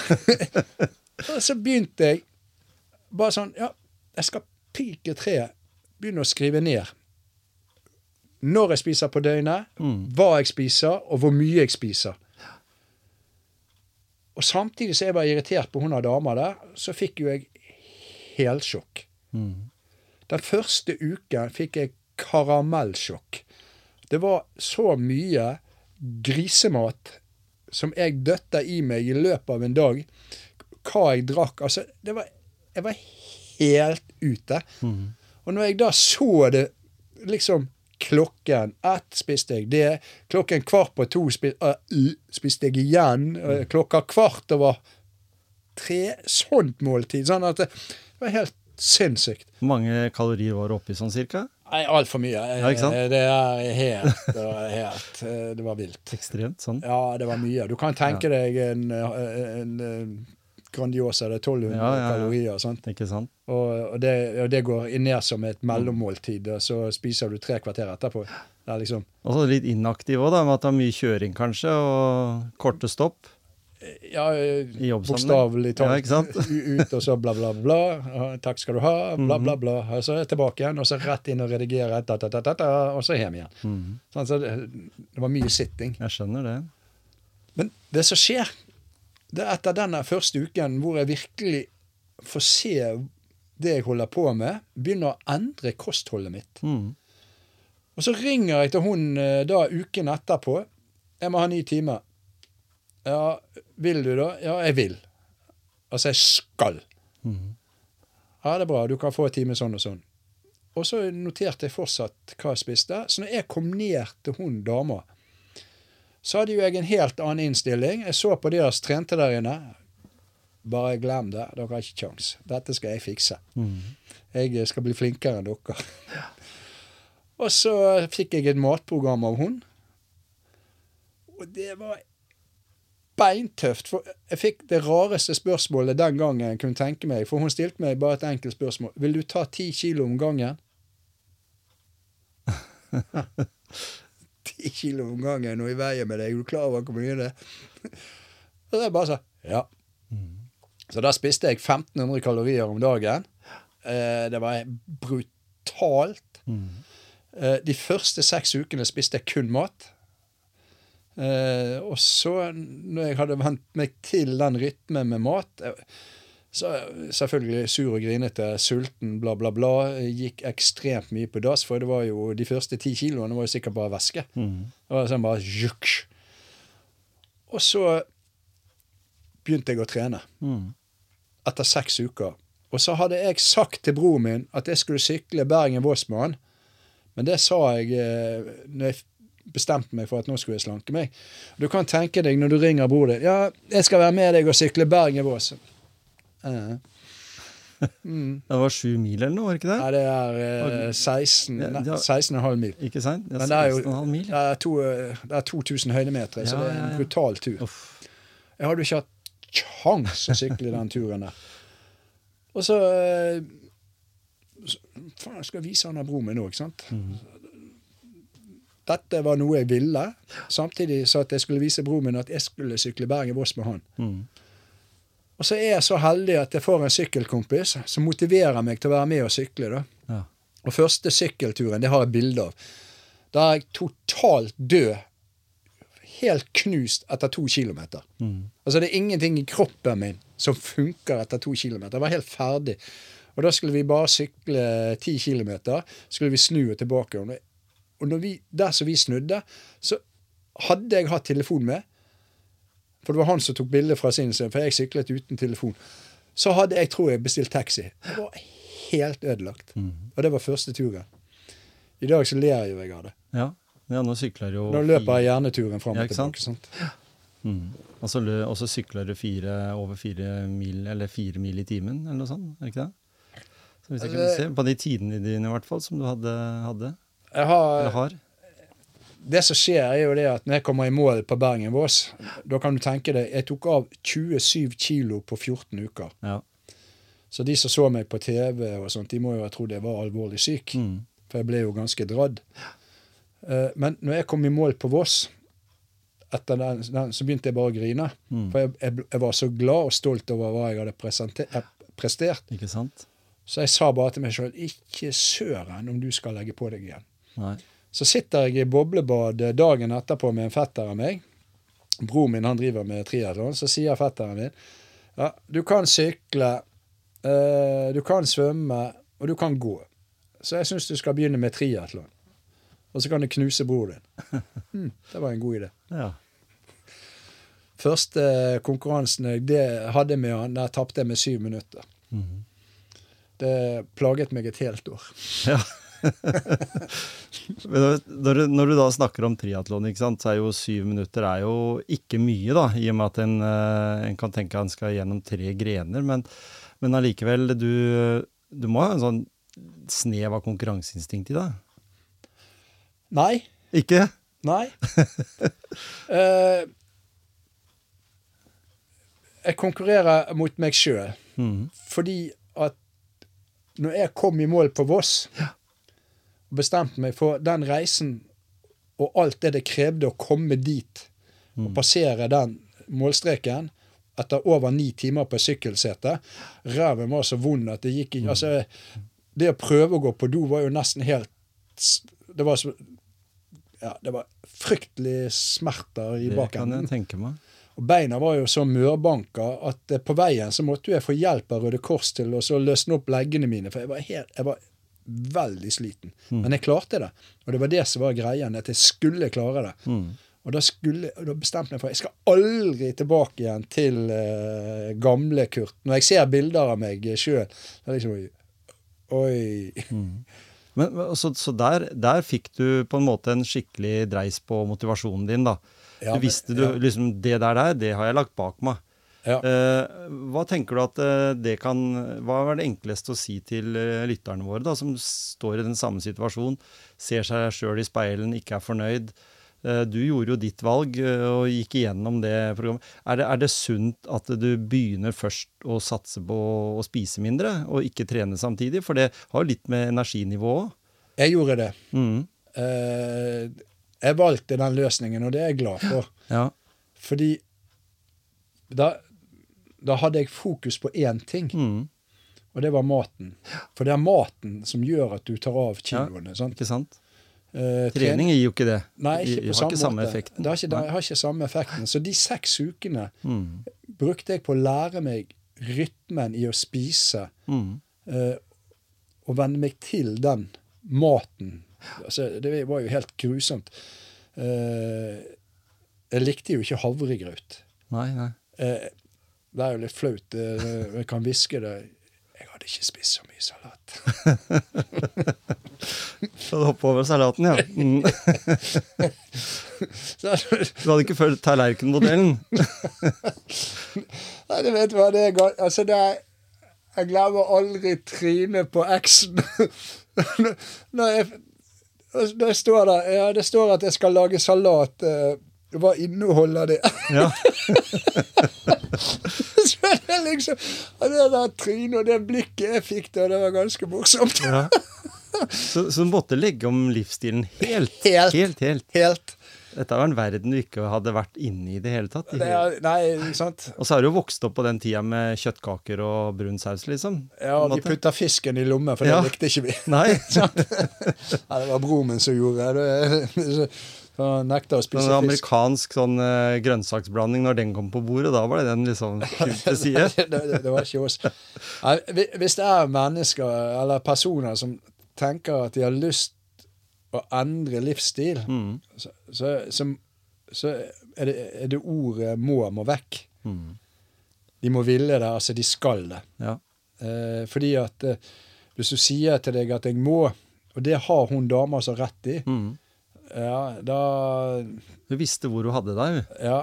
og så begynte jeg bare sånn Ja, jeg skal pike tre. Begynne å skrive ned når jeg spiser på døgnet, Mm. hva jeg spiser, og hvor mye jeg spiser. Og samtidig som jeg var irritert på hun av dama der, så fikk jo jeg helsjokk. Mm. Den første uken fikk jeg karamellsjokk. Det var så mye grisemat som jeg døtta i meg i løpet av en dag. Hva jeg drakk. Altså, det var, jeg var helt ute. Mm. Og når jeg da så det liksom Klokken ett spiste jeg det. Klokken kvart på to spiste, spiste jeg igjen. Uh, klokka kvart over tre. Sånt måltid. Sånn at det var helt sinnssykt. Hvor mange kalorier var det oppi sånn cirka? Nei, altfor mye. Ja, ikke sant? Eh, Det er helt Det var, helt, eh, det var vilt. Ekstremt sånn. Ja, det var mye. Du kan tenke deg en, eh, en, en Grandiosa, det er 1200 Ja, ja, kalorier. Sant? Ikke sant? Og, og, det, og det går ned som et mellommåltid, og så spiser du tre kvarter etterpå. Det liksom Og så litt inaktiv òg, med at det er mye kjøring kanskje, og korte stopp. Ja, eh, bokstavelig talt. Ja? Mhm. Ut, og så bla, bla, bla. Takk skal du ha. Bla, bla, bla. Og så tilbake igjen, og så rett inn og redigere, da, da, da, og så hjem igjen. Mm. Sånn, så det, det var mye sitting. Jeg skjønner det. Men det som skjer, det er etter denne første uken hvor jeg virkelig får se det jeg holder på med, begynner å endre kostholdet mitt. Mm. Og så ringer jeg til hun eh, da uken etterpå. Jeg må ha ni timer. Ja, vil du da? Ja, jeg vil. Altså, jeg skal. Mm. Ja, det er bra. Du kan få en time sånn og sånn. Og så noterte jeg fortsatt hva jeg spiste. Så når jeg kom ned til hun dama, så hadde jo jeg en helt annen innstilling. Jeg så på de som trente der inne. Bare glem det. Dere har ikke kjangs. Dette skal jeg fikse. Mm. Jeg skal bli flinkere enn dere. Og så fikk jeg et matprogram av hun. Og det var beintøft. For jeg fikk det rareste spørsmålet den gangen jeg kunne tenke meg. For hun stilte meg bare et enkelt spørsmål. Vil du ta ti kilo om gangen? Ti kilo om gangen og i veien med deg. Er du klar over hvor mye det er? Og jeg bare sa ja. Så da spiste jeg 1500 kalorier om dagen. Eh, det var brutalt. Mm. Eh, de første seks ukene spiste jeg kun mat. Eh, og så, når jeg hadde vent meg til den rytmen med mat eh, Så selvfølgelig sur og grinete, sulten, bla, bla, bla. Gikk ekstremt mye på dass, for det var jo de første ti kiloene var jo sikkert bare væske. Mm. Det var sånn bare juk. Og så begynte jeg å trene Mm. etter seks uker. Og så hadde jeg sagt til broren min at jeg skulle sykle Bergen-Voss med han. Men det sa jeg eh, når jeg bestemte meg for at nå skulle jeg slanke meg. Du kan tenke deg når du ringer broren din Ja, jeg skal være med deg og sykle Bergen-Voss. Eh. Mm. Det var sju mil eller noe, var ikke det? Nei, det er eh, 16 Ja, ja. 16,5 mil. Ikke sant? Men det er jo 16,5 mil. det er, to, eh, det er 2000 høydemeter, så det er en ja. brutal tur. Uff. Jeg hadde jo ikke hatt kjangs å sykle den turen der. Og så, eh, så Faen, jeg skal vise han av broren min òg, sant. Dette var noe jeg ville. Samtidig så at jeg skulle vise broren min at jeg skulle sykle Bergen-Voss med han. Mm. Og så er jeg så heldig at jeg får en sykkelkompis som motiverer meg til å være med og sykle. Ja. Og første sykkelturen, det har jeg bilde av. Da er jeg totalt død, helt knust etter to kilometer. Mm. Altså det er ingenting i kroppen min som funker etter to kilometer. Jeg var helt ferdig. Og da skulle vi bare sykle ti kilometer. Skulle vi snu og tilbake. Og når vi, der som vi snudde, så hadde jeg hatt telefon med. For det var han som tok bilde fra sin side, for jeg syklet uten telefon. Så hadde jeg, tror jeg, bestilt taxi. Det var helt ødelagt. Mm. Og det var første turen. I dag så ler jo jeg av det. Ja. ja, nå sykler jo Nå løper jeg gjerne turen fram Ja, og sant? tilbake. sant? Mm. Og så lø- og så sykler du fire, over fire mil, eller fire mil i timen, eller noe sånt? Er det ikke det? Så hvis jeg kunne se, På de tidene dine, i hvert fall, som du hadde, hadde Jeg har, eller har. Det som skjer, er jo det at når jeg kommer i mål på Bergen Vås da kan du tenke deg Jeg tok av 27 kilo på 14 uker. Ja. Så de som så meg på TV, og sånt, de må jo ha trodd jeg var alvorlig syk. Mm. For jeg ble jo ganske dradd. Eh, Men når jeg kom i mål på Voss, etter den, den, så begynte jeg bare å grine. Mm. For jeg, jeg, jeg var så glad og stolt over hva jeg hadde eh, prestert. Ikke sant? Så jeg sa bare til meg sjøl ikke søren om du skal legge på deg igjen. Nei. Så sitter jeg i boblebad dagen etterpå med en fetter av meg. Broren min han driver med triatlon. Så sier fetteren min ja, du kan sykle, eh, du kan svømme, og du kan gå. Så jeg syns du skal begynne med triatlon. Og så kan du knuse broren din. Mm, det var en god idé. Ja. Første konkurransen jeg hadde med han, der tapte jeg med syv minutter. Mhm. Det plaget meg et helt år. Ja. Men når, du, når du da snakker om triatlon, så er jo syv minutter er jo ikke mye, da, i og med at en, eh, en kan tenke at en skal gjennom tre grener. Men, men allikevel, du, du må ha en sånn snev av konkurranseinstinkt i deg? Nei. Ikke? Nei. uh, jeg konkurrerer mot meg sjøl. Mm. Fordi at når jeg kom i mål på Voss og bestemte meg for den reisen og alt det det krevde å komme dit og passere den målstreken etter over ni timer på sykkelsete Ræven var så vond at det gikk ikke Altså, det å prøve å gå på do var jo nesten helt Det var så Ja, det var fryktelig smerter i Det kan bakenden. jeg tenke meg. Og beina var jo så mørbanka at eh, på veien så måtte jeg få hjelp av Røde Kors til å løsne opp leggene mine, for jeg var, helt, jeg var veldig sliten. Men jeg klarte det, og det var det som var greien, at jeg skulle klare det. Mm. Og da, skulle, da bestemte jeg meg for jeg skal aldri tilbake igjen til uh, gamle Kurt. Når jeg ser bilder av meg sjøl, så er det liksom Oi. Mm. men, så så der, der fikk du på en måte en skikkelig dreis på motivasjonen din, da. Ja, du visste du, ja. liksom, det der der, det har jeg lagt bak meg. Ja. Eh, hva tenker du at eh, det kan Hva er det enkleste å si til eh, lytterne våre, da, som står i den samme situasjonen, ser seg sjøl i speilen, ikke er fornøyd? Du gjorde jo ditt valg og gikk igjennom det programmet. Er det, er det sunt at du begynner først å satse på å spise mindre, og ikke trene samtidig? For det har jo litt med energinivå òg. Jeg gjorde det. Mm. Jeg valgte den løsningen, og det er jeg glad for. Ja. Fordi da, da hadde jeg fokus på én ting, Mm. og det var maten. For det er maten som gjør at du tar av kiloene. sant? Ikke sant? Eh, Trening gir jo ikke det. Nei, ikke på har samme, ikke samme måte. effekten. Det har ikke, det har ikke samme effekten. Så de seks ukene Mm. brukte jeg på å lære meg rytmen i å spise, Mm. eh, og venne meg til den maten. Altså, det var jo helt grusomt. Eh, jeg likte jo ikke havregrøt. Nei, nei. Eh, det er jo litt flaut. jeg kan hviske det. Jeg hadde ikke spist så mye salat. Så du hoppa over salaten, ja. Mm. Du hadde ikke fulgt tallerkenmodellen? Nei, du vet hva det er Altså, det er Jeg glemmer aldri trynet på eksen. Når jeg, når jeg står der Ja, det står at jeg skal lage salat. eh, Hva inneholder det? Ja. Så det er liksom Det der trynet og det blikket jeg fikk da, det var ganske morsomt. ja. Så, så du måtte legge om livsstilen helt? Helt. Helt, helt. Helt. Dette var en verden du ikke hadde vært inne i i det hele tatt. Det er, nei, ikke sant? Og så har du jo vokst opp på den tida med kjøttkaker og brun saus, liksom. Ja, vi putta fisken i lomma, for Ja. det likte ikke vi. Nei. Ja, det var broren min som gjorde det. Så nekta å spise fisk. amerikansk sånn uh, grønnsaksblanding, når den kom på bordet, da var det den liksom til side. det, det, det var ikke oss. Hvis det er mennesker eller personer som tenker at de har lyst å endre livsstil, Mm. så, så, så, så er, det, er det ordet 'må' må vekk. Mm. De må ville det, altså de skal det. Ja. Eh, fordi at eh, hvis du sier til deg at jeg må, og det har hun dama så rett i, Mm. Ja, da Du visste hvor hun hadde deg, hun, Ja,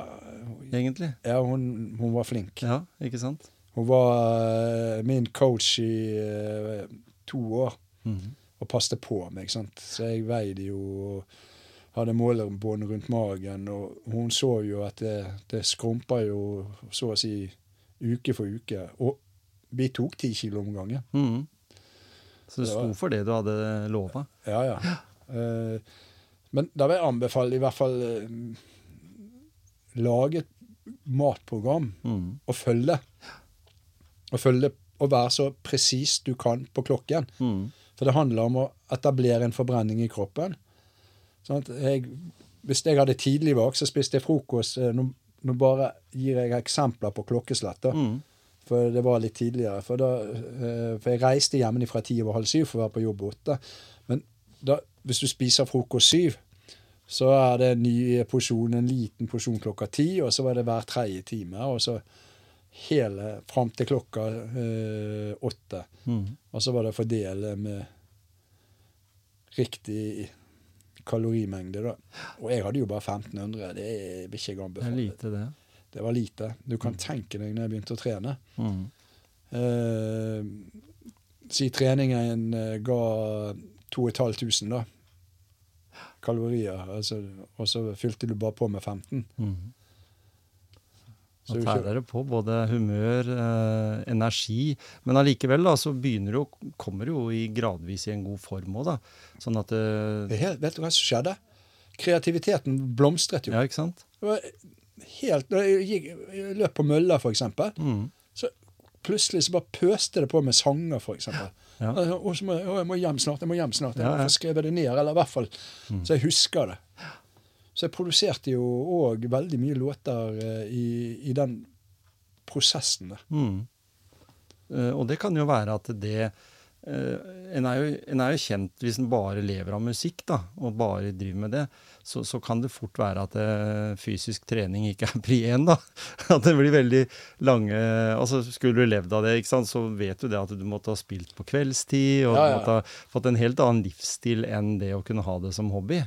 egentlig. ja hun, hun var flink. Ja, ikke sant? Hun var eh, min coach i uh, to år Mhm. og passte på meg. sant? Så jeg veide jo og hadde målerbånd rundt magen, og hun så jo at det, det skrumpa jo så å si uke for uke. Og vi tok ti kilo om gangen. Mhm. Så du sto for det du hadde lova? Ja, ja. Eh, men da vil jeg anbefale i hvert fall eh, lage et matprogram mm. og følge. Og følge og være så presis du kan på klokken. Mm. For det handler om å etablere en forbrenning i kroppen. Sånn jeg, hvis jeg hadde tidlig vak så spiste jeg frokost eh, nå, nå bare gir jeg eksempler på klokkesletter. Mm. For det var litt tidligere. For, da, eh, for jeg reiste hjemmefra ti over halv syv for å være på jobb åtte. Men da, hvis du spiser frokost syv, så er det en ny porsjon, en liten porsjon klokka ti, og så var det hver tredje time. Og så hele fram til klokka eh, åtte. Mm. Og så var det å fordele med riktig kalorimengde, da. Og jeg hadde jo bare 1500. Det vil ikke jeg Det er lite, det. Det var lite. Du kan tenke deg når jeg begynte å trene. Mm. Eh, si treningen eh, ga 2500 da, kalorier, altså, og så fylte du bare på med 15. Mm. Så Og tærer det på både humør, eh, energi, men allikevel da, så begynner du kommer du jo i gradvis i en god form òg, da. Sånn at Det det, helt, vet du hva som skjedde? Kreativiteten blomstret jo. Ja, ikke sant? Det var helt, når jeg, gikk, jeg løp på mølla, for eksempel, Mm. så plutselig så bare pøste det på med sanger, for eksempel. Ja. Og så må jeg, jeg må hjem snart, jeg må hjem snart. Jeg må få skrevet det ned, eller i hvert fall så jeg husker det. Så jeg produserte jo òg veldig mye låter eh, i, i den prosessen der. Mm. Eh, og det kan jo være at det eh, en, er jo, en er jo kjent hvis en bare lever av musikk, da, og bare driver med det. Så, så kan det fort være at det, fysisk trening ikke er pri én, da. At det blir veldig lange Altså, skulle du levd av det, så vet du det at du måtte ha spilt på kveldstid, og Ja, ja. måtte ha fått en helt annen livsstil enn det å kunne ha det som hobby.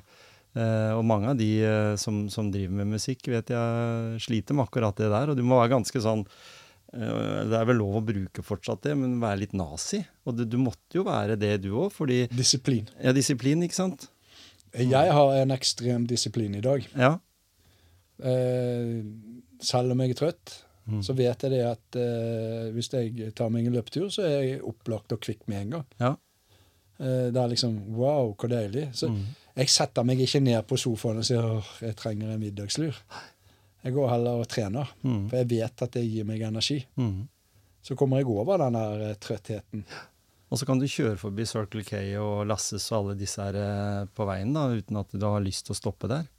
Eh, og mange av de eh, som, som driver med musikk, vet jeg sliter med akkurat det der. Og du må være ganske sånn eh, Det er vel lov å bruke fortsatt det, men være litt nazi. Og du, du måtte jo være det, du òg, fordi Disiplin. Ja, disiplin, ikke sant? Jeg har en ekstrem disiplin i dag. Ja. Eh, selv om jeg er trøtt, Mm. så vet jeg det at eh, hvis jeg tar meg en løpetur, så er jeg opplagt og kvikk med en gang. Ja. Eh, det er liksom Wow, hvor deilig. Så Mm. jeg setter meg ikke ned på sofaen og sier åh, jeg trenger en middagslur. Jeg går heller og trener, Mm. for jeg vet at det gir meg energi. Mm. Så kommer jeg over den der eh, trøttheten. Og så kan du kjøre forbi Circle K og Lasses og alle disse her eh, på veien, da, uten at du har lyst til å stoppe der.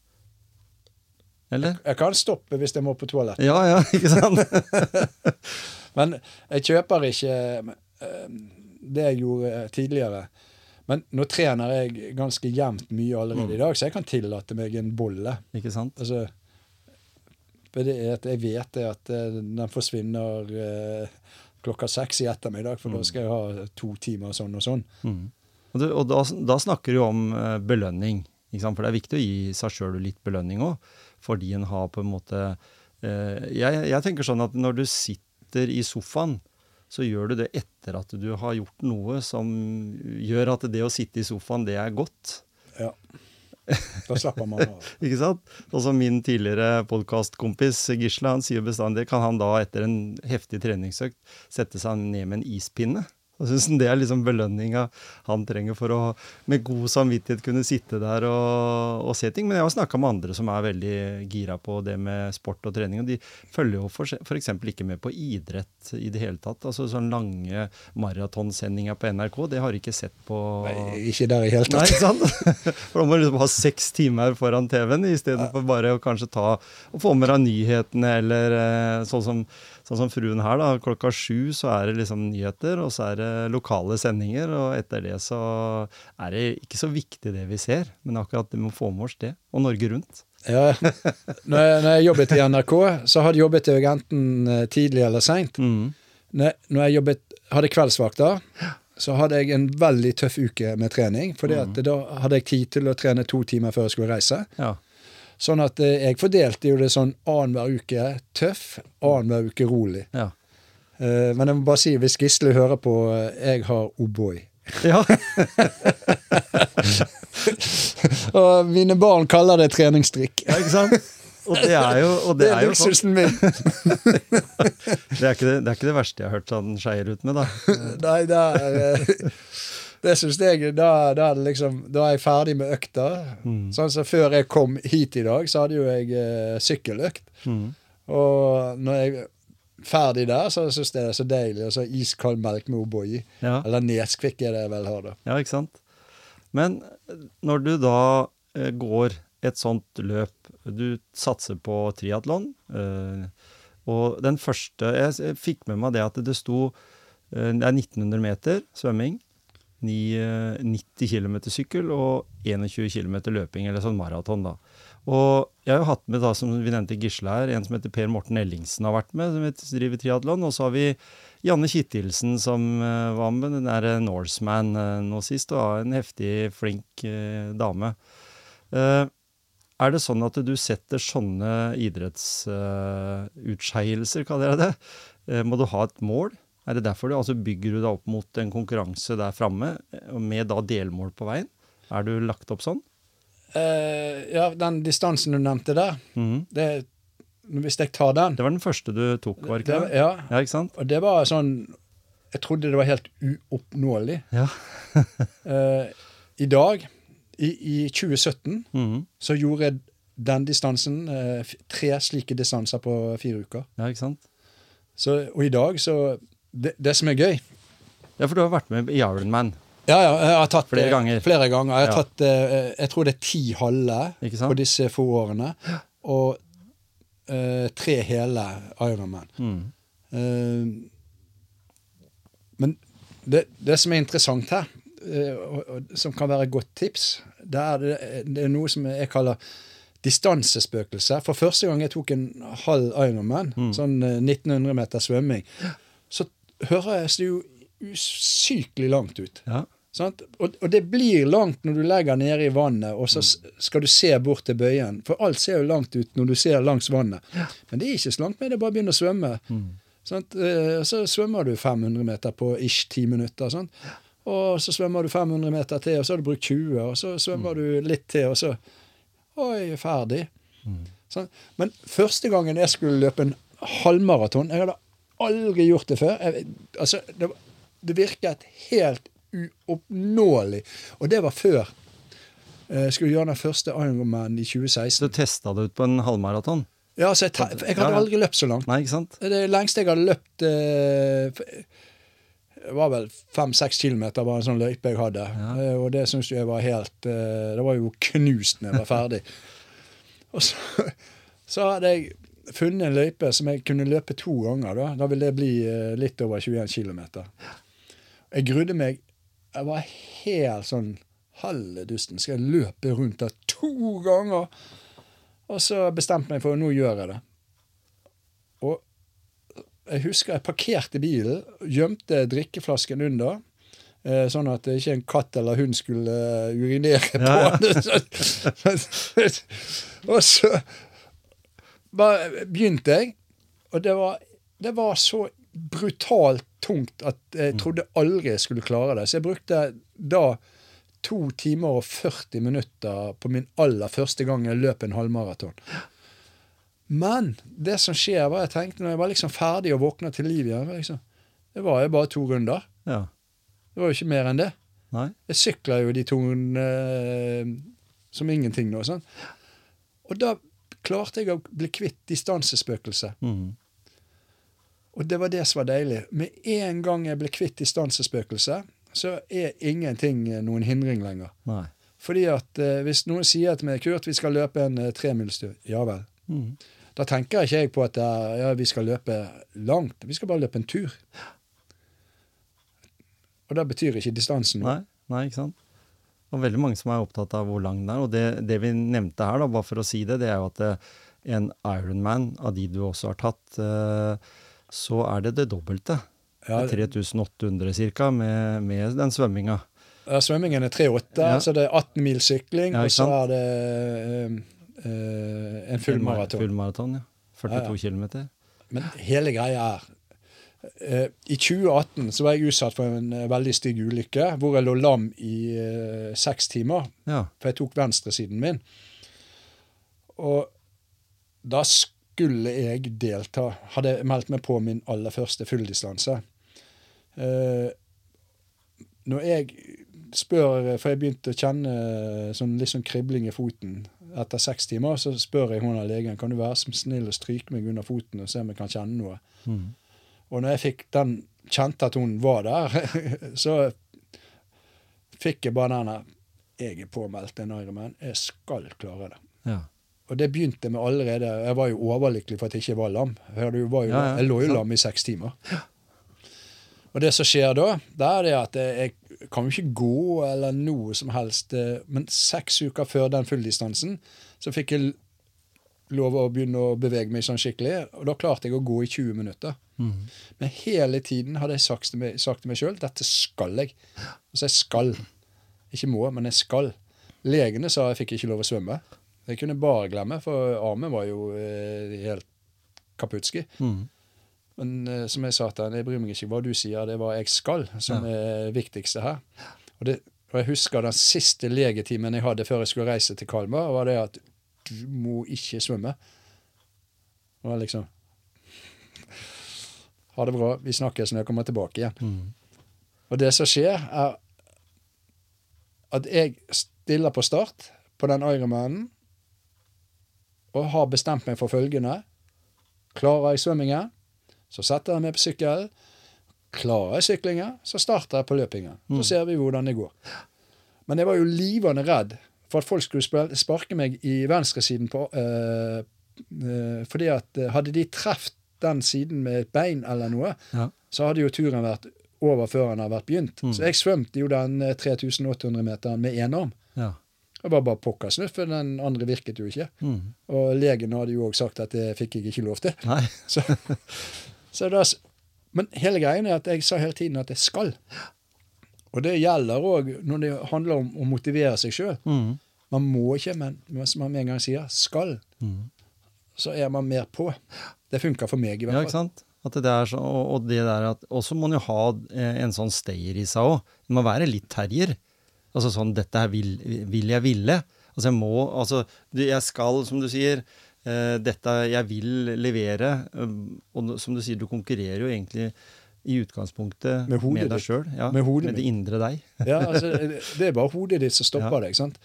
Eller? Jeg kan stoppe hvis jeg må på toalettet, Ja, ja, ikke sant? men jeg kjøper ikke eh, det jeg gjorde eh, tidligere. Men nå trener jeg ganske jevnt mye allerede Mm. i dag, så jeg kan tillate meg en bolle. ikke sant? Altså, jeg vet det at den forsvinner klokka seks i ettermiddag, for Mm. da skal jeg ha to timer sånn og sånn. Mm. Og, du, og da, da snakker du om eh, belønning, for det er viktig å gi seg sjøl litt belønning òg. Fordi en har på en måte eh, jeg, jeg tenker sånn at når du sitter i sofaen, så gjør du det etter at du har gjort noe som gjør at det å sitte i sofaen, det er godt. Ja. Da slapper man av. Ikke sant? Som min tidligere podkastkompis Gisle, han sier bestandig kan han da etter en heftig treningsøkt sette seg ned med en ispinne. Og synes han Det er liksom belønninga han trenger for å med god samvittighet kunne sitte der og, og se ting. Men jeg har snakka med andre som er veldig gira på det med sport og trening. og De følger jo f.eks. ikke med på idrett i det hele tatt. Altså Sånne lange maratonsendinger på NRK, det har de ikke sett på Nei, ikke der i hele Nei, tatt. ikke sant? For da må du liksom ha seks timer foran TV-en istedenfor bare å kanskje ta og få med deg nyhetene, eller eh, sånn som, sånn som fruen her, da. Klokka sju så er det liksom nyheter, og så er det lokale sendinger, og etter det så er det ikke så viktig det vi ser, men akkurat det med å få med oss det, og Norge Rundt. Ja. Når, jeg, når jeg jobbet i NRK, så hadde jeg jobbet jeg enten eh, tidlig eller seint. Mm. Når jeg jobbet, hadde kveldsvakter, så hadde jeg en veldig tøff uke med trening. For Mm. da hadde jeg tid til å trene to timer før jeg skulle reise. Ja. Sånn at eh, jeg fordelte jo det sånn annenhver uke tøff, annenhver uke rolig. Ja. Eh, men jeg må bare si, hvis Gisle hører på, eh, jeg har O'boy. ja. Og mine barn kaller det treningsdrikk. ja ikke sant? Og det er jo, og Det det er er sånn. luksusen min. Det er, ikke det, det er ikke det verste jeg har hørt sånn skeier ut med, da. Nei, det er Det syns jeg da, da, liksom, da er jeg ferdig med økta. Mm. Sånn som Før jeg kom hit i dag, så hadde jo jeg eh, sykkeløkt. Mm. Og når jeg er ferdig der, så syns jeg det er så deilig. Og så iskald melk med O'boy. Ja. Eller Neskvikk er det jeg vel har, da. Ja, ikke sant? Men når du da eh, går et sånt løp? Du satser på triatlon. Eh, og den første Jeg jeg fikk med meg det at det sto eh, Det er 1900 meter svømming. Ni- eh, 90 km sykkel og 21 km løping, eller sånn maraton, da. Og jeg har jo hatt med, da, som vi nevnte Gisle her, en som heter Per Morten Ellingsen har vært med, som driver triatlon. Og så har vi Janne Kittilsen som eh, var med, den der Norseman eh, nå sist, og en heftig, flink dame. Er det sånn at du setter sånne idrettsutskeielser, kaller jeg det? Må du ha et mål? Er det derfor du altså bygger du deg opp mot en konkurranse der framme, med da delmål på veien? Er du lagt opp sånn? Uh, ja, den distansen du nevnte der, mm. det, hvis jeg tar den Det var den første du tok, var ikke det, det? Ja, Ja, ikke sant? og det var sånn Jeg trodde det var helt uoppnåelig. Ja. uh, I dag, i, i 2017, mm. så gjorde jeg den distansen, uh, tre slike distanser på fire uker. Ja, ikke sant? Så, og i dag, så det, det som er gøy Ja, for du har vært med i Ironman, Ja, ja, jeg har tatt Flere ganger. Flere ganger. Jeg har Ja. tatt eh, Jeg tror det er ti halve på disse få årene. Og uh, tre hele Ironman. Mm. Uh, men det, det som er interessant her, uh, og, som kan være et godt tips, det er, det, det er noe som jeg kaller distansespøkelse. For første gang jeg tok en halv Ironman, Mm. sånn eh, 1900 meter svømming, så høres det jo usykelig langt ut. Ja. Sant? Og, og det blir langt når du legger nede i vannet, og så skal du se bort til bøyen. For alt ser jo langt ut når du ser langs vannet. Men det er ikke så langt med det, bare begynn å svømme. Mm. Sant? Eh, Så svømmer du 500 meter på ish 10 minutter. Sant? Og så svømmer du 500 meter til, og så har du brukt 20, og så svømmer du litt til, og så Oi, ferdig. Sant? Men første gangen jeg skulle løpe en halvmaraton Jeg hadde aldri gjort det før. Jeg, altså, det, det virket helt uoppnåelig. Og det var før jeg skulle gjøre den første Ironman i 2016. Så testa du ut på en halvmaraton? Ja, altså, jeg, jeg hadde aldri løpt så langt. Nei, ikke sant? Det lengste jeg hadde løpt eh, Det var vel fem-seks kilometer var en sånn løype jeg hadde. Ja. Eh, og det syns jeg var helt eh, Det var jo knust når jeg var ferdig. og så, så hadde jeg funnet en løype som jeg kunne løpe to ganger. Da Da ville det bli eh, litt over 21 km. Jeg grudde meg. Jeg var helt sånn Halledusten, skal jeg løpe rundt der to ganger? Og så bestemte jeg meg for nå gjør jeg det. Og jeg husker jeg parkerte bilen, gjemte drikkeflasken under. eh, Sånn at ikke en katt eller hund skulle eh, urinere på Ja, den. og så begynte jeg, og det var, det var så brutalt tungt at jeg trodde aldri jeg skulle klare det. Så jeg brukte da to timer og 40 minutter på min aller første gang jeg løp en halvmaraton. Men det som skjer, var jeg tenkte når jeg var liksom ferdig og våkna til liv igjen liksom, Det var jo bare to runder. Ja. Det var jo ikke mer enn det. Nei? Jeg sykla jo de to eh, som ingenting nå. Sånn. Og da klarte jeg å bli kvitt distansespøkelset. Mm. Og det var det som var deilig. Med en gang jeg ble kvitt distansespøkelset, så er ingenting eh, noen hindring lenger. Nei. Fordi at eh, hvis noen sier til meg Kurt, vi skal løpe en eh, tremilstur. Ja vel. Mm. Da tenker ikke jeg på at er, ja, vi skal løpe langt. Vi skal bare løpe en tur. Og det betyr ikke distansen noe. Nei, nei, ikke sant? Og veldig mange som er opptatt av hvor lang den er. Og det, det vi nevnte her, da, bare for å si det, det er jo at det, en Ironman, av de du også har tatt, eh, så er det det dobbelte. Ja, Det er 3800 ca. Med, med den svømminga. ja, svømmingen er 3,8, Ja. så det er 18 mil sykling, Ja, og så er det øh, øh, en full maraton. Full maraton, ja. 42 Ja, km. Men hele greia er eh, I 2018 så var jeg utsatt for en eh, veldig stygg ulykke hvor jeg lå lam i eh, seks timer. Ja. For jeg tok venstresiden min. Og da skulle jeg delta. Hadde meldt meg på min aller første fulldistanse. Eh, når jeg spør For jeg begynte å kjenne sånn, litt sånn kribling i foten etter seks timer. Så spør jeg hun av legen kan du være så snill å stryke meg under foten og se om jeg kan kjenne noe. Mhm. Og når jeg fikk den, kjente at hun var der, så fikk jeg bare denne jeg er påmeldt en Ironman. Jeg skal klare det. Ja. Og det begynte med allerede Jeg var jo overlykkelig for at jeg ikke var lam. Var jo, Ja, ja, jeg lå jo lam i seks timer. Og det som skjer da, det er det at jeg kan jo ikke gå eller noe som helst. eh, Men seks uker før den fulldistansen så fikk jeg lov å begynne å bevege meg sånn skikkelig. Og da klarte jeg å gå i 20 minutter. Mhm. Men hele tiden hadde jeg sagt til meg, sagt til meg sjøl dette skal jeg. Altså jeg skal. Ikke må, men jeg skal. Legene sa jeg fikk ikke lov å svømme. Jeg kunne bare glemme, for armen var jo eh, helt kaputski. Mm. Men eh, som jeg sa til han, jeg bryr meg ikke hva du sier, det er hva jeg skal, som er viktigste her. Og, det, og jeg husker den siste legetimen jeg hadde før jeg skulle reise til Kalmar, var det at du må ikke svømme. Og jeg liksom Ha det bra, vi snakkes når jeg kommer tilbake igjen. Mm. Og det som skjer, er at jeg stiller på start på den Ironmanen og har bestemt meg for følgende. Klarer jeg svømmingen, så setter jeg meg på sykkelen. Klarer jeg syklingen, så starter jeg på løpingen. Så ser vi hvordan det går. Men jeg var jo livende redd for at folk skulle sparke meg i venstresiden på øh, øh, Fordi at eh, hadde de truffet den siden med et bein eller noe, Ja. så hadde jo turen vært over før den hadde vært begynt. Mm. Så jeg svømte jo den eh, 3800 meteren med én arm. Ja. Det var bare pokker snuff, for den andre virket jo ikke. Mm. Og legen hadde jo òg sagt at det fikk jeg ikke lov til. Så, så da, men hele greien er at jeg sa hele tiden at jeg skal. Og det gjelder òg når det handler om å motivere seg sjøl. Mm. Man må ikke, men man med en gang sier 'skal', Mhm. Så er man mer på. Det funka for meg, i Ja, hvert ikke fall. sant? At det er så, og det der at også må man jo ha eh, en sånn stayer i seg òg. Man må være litt terrier. Altså sånn 'Dette her vil, vil jeg ville'. Altså jeg må Altså, jeg skal, som du sier eh, Dette Jeg vil levere. um, Og som du sier, du konkurrerer jo egentlig i utgangspunktet Med med deg sjøl. Ja, Med med det indre deg. Ja, altså, det er bare hodet ditt som stopper Ja. deg. sant?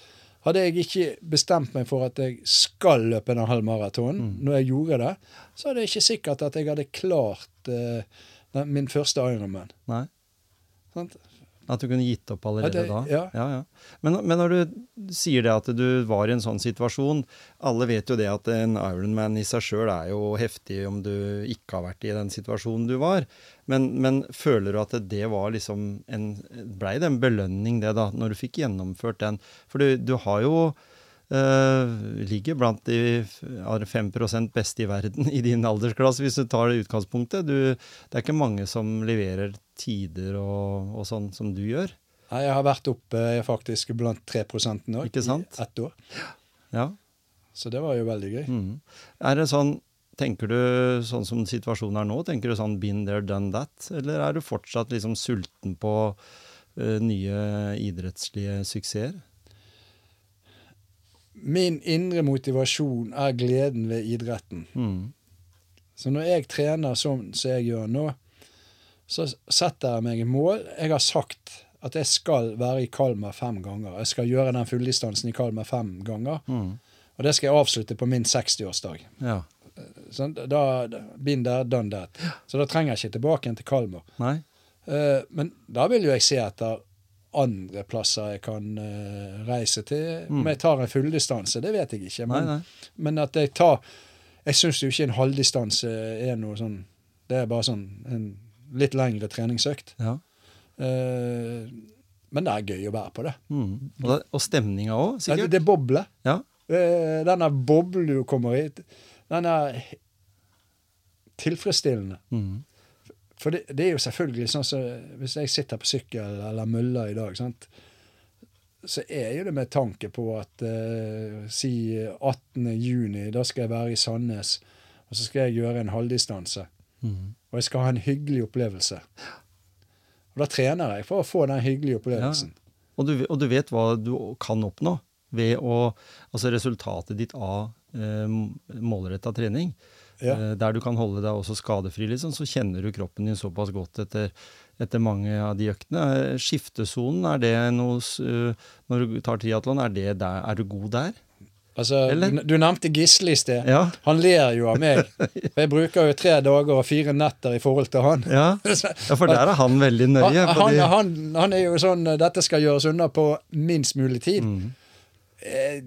Hadde jeg ikke bestemt meg for at jeg skal løpe en halv maraton, Mm. når jeg gjorde det, så er det ikke sikkert at jeg hadde klart uh, den, min første Ironman. Nei. Sant? At du kunne gitt opp allerede Ja, det- da? ja. Ja, ja. Men, men når du sier det at du var i en sånn situasjon Alle vet jo det at en Ironman i seg sjøl er jo heftig om du ikke har vært i den situasjonen du var. Men, men føler du at det var liksom en Blei det en belønning, det, da, når du fikk gjennomført den? For du, du har jo ligger blant de f- er det 5 beste i verden i din aldersklasse, hvis du tar det utgangspunktet. Du, det er ikke mange som leverer tider og, og sånn som du gjør. Nei, Jeg har vært oppe faktisk blant 3 nå i ett år. Ja. Så det var jo veldig gøy. Mm. Er det sånn Tenker du sånn som situasjonen er nå, tenker du sånn been there, done that? Eller er du fortsatt liksom sulten på uh, nye idrettslige suksesser? Min indre motivasjon er gleden ved idretten. Mm. Så når jeg trener sånn som jeg gjør nå, så setter jeg meg et mål. Jeg har sagt at jeg skal være i Kalmar fem ganger. Jeg skal gjøre den fulldistansen i Kalmar fem ganger. Mm. Og det skal jeg avslutte på min 60-årsdag. Ja. Sånn, da, been there, done that. Så da trenger jeg ikke tilbake igjen til Kalmar. Nei? Eh, men da vil jo jeg se etter andre plasser jeg kan uh, reise til. Mm. Om jeg tar en fulldistanse, det vet jeg ikke. Men, nei. men at jeg tar Jeg syns jo ikke en halvdistanse er noe sånn Det er bare sånn en litt lengre treningsøkt. Ja. Uh, men det er gøy å være på det. Mm. Og, det- og stemninga òg, sikkert? det bobler. Ja. Uh, Denne boblen du kommer i, den er tilfredsstillende. Mm. For det, det er jo selvfølgelig sånn som Hvis jeg sitter på sykkel eller møller i dag, sant? så er jo det med tanke på at eh, si 18. juni, da skal jeg være i Sandnes, og så skal jeg gjøre en halvdistanse. Mm. Og jeg skal ha en hyggelig opplevelse. Og da trener jeg for å få den hyggelige opplevelsen. Og, du, og du vet hva du kan oppnå ved å Altså resultatet ditt av eh, målretta trening. Ja. Eh, der du kan holde deg også skadefri, liksom, så kjenner du kroppen din såpass godt etter, etter mange av de øktene. Eh, Skiftesonen, er det noe eh, Når du tar triatlon, er, det der- er du god der? Altså, du, du nevnte Gisle i sted. Ja. Han ler jo av meg. For jeg bruker jo tre dager og fire netter i forhold til han. Ja. ja, for der er han veldig nøye. Han, han, han, han er jo sånn Dette skal gjøres unna på minst mulig tid. Mm. Eh,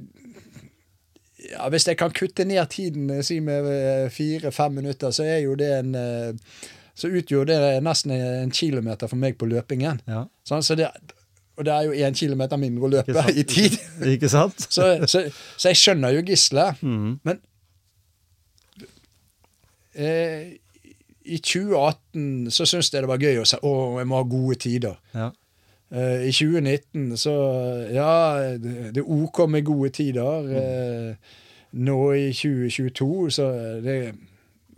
ja, hvis jeg kan kutte ned tiden eh, si med eh, fire-fem minutter, så er jo det en eh, Så utgjorde det nesten en kilometer for meg på løpingen. Ja, Sånn, så det, og det er jo én kilometer mindre å løpe i tid. ikke sant? Så, så, så jeg skjønner jo Gisle. Mm. Men eh, i 2018 så syntes jeg det var gøy å si å, jeg må ha gode tider. Ja. Eh, I 2019 så Ja, det er OK med gode tider. Eh, nå i 2022 så er det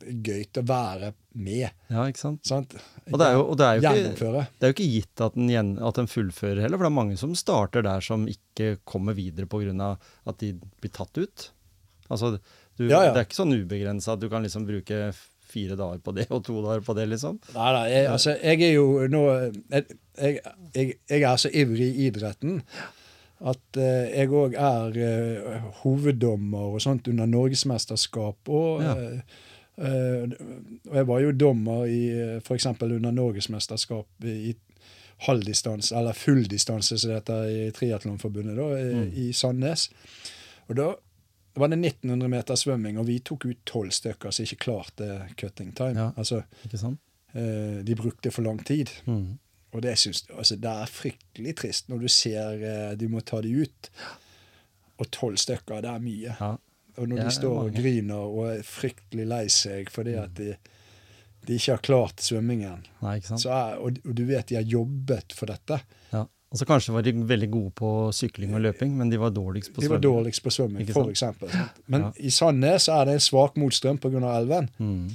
gøy å være med. ja, ikke sant? Sant? Og det er jo, og det er jo ikke, det er jo ikke gitt at den, gjen, at en, fullfører heller, for det er mange som starter der som ikke kommer videre pga. at de blir tatt ut. Altså, du, Ja, ja. Det er ikke sånn ubegrensa at du kan liksom bruke fire dager på det og to dager på det, liksom. Nei da, jeg, altså, jeg er jo nå Jeg, jeg, jeg, jeg er så ivrig i idretten at eh, jeg òg er eh, hoveddommer og sånt under norgesmesterskap. Og, Ja. eh, eh, og jeg var jo dommer i f.eks. under norgesmesterskap i halvdistanse, eller fulldistanse, som det heter i Triatlonforbundet, da, i, Mm. i Sandnes. Og da var det 1900 meter svømming, og vi tok ut tolv stykker som ikke klarte cutting time. Ja. Altså, eh, de brukte for lang tid. Mhm. Og det, synes, altså, det er fryktelig trist når du ser eh, du må ta de ut. Og tolv stykker, det er mye. Ja. Og når er de står og griner og er fryktelig lei seg fordi at de, de ikke har klart svømmingen, Nei, er, og, og du vet de har jobbet for dette Ja. Og så kanskje var de veldig gode på sykling og løping, men de var dårligst på De var dårligst på svømming, for eksempel. Men Ja. i Sandnes er det en svak motstrøm pga. elven. Mm.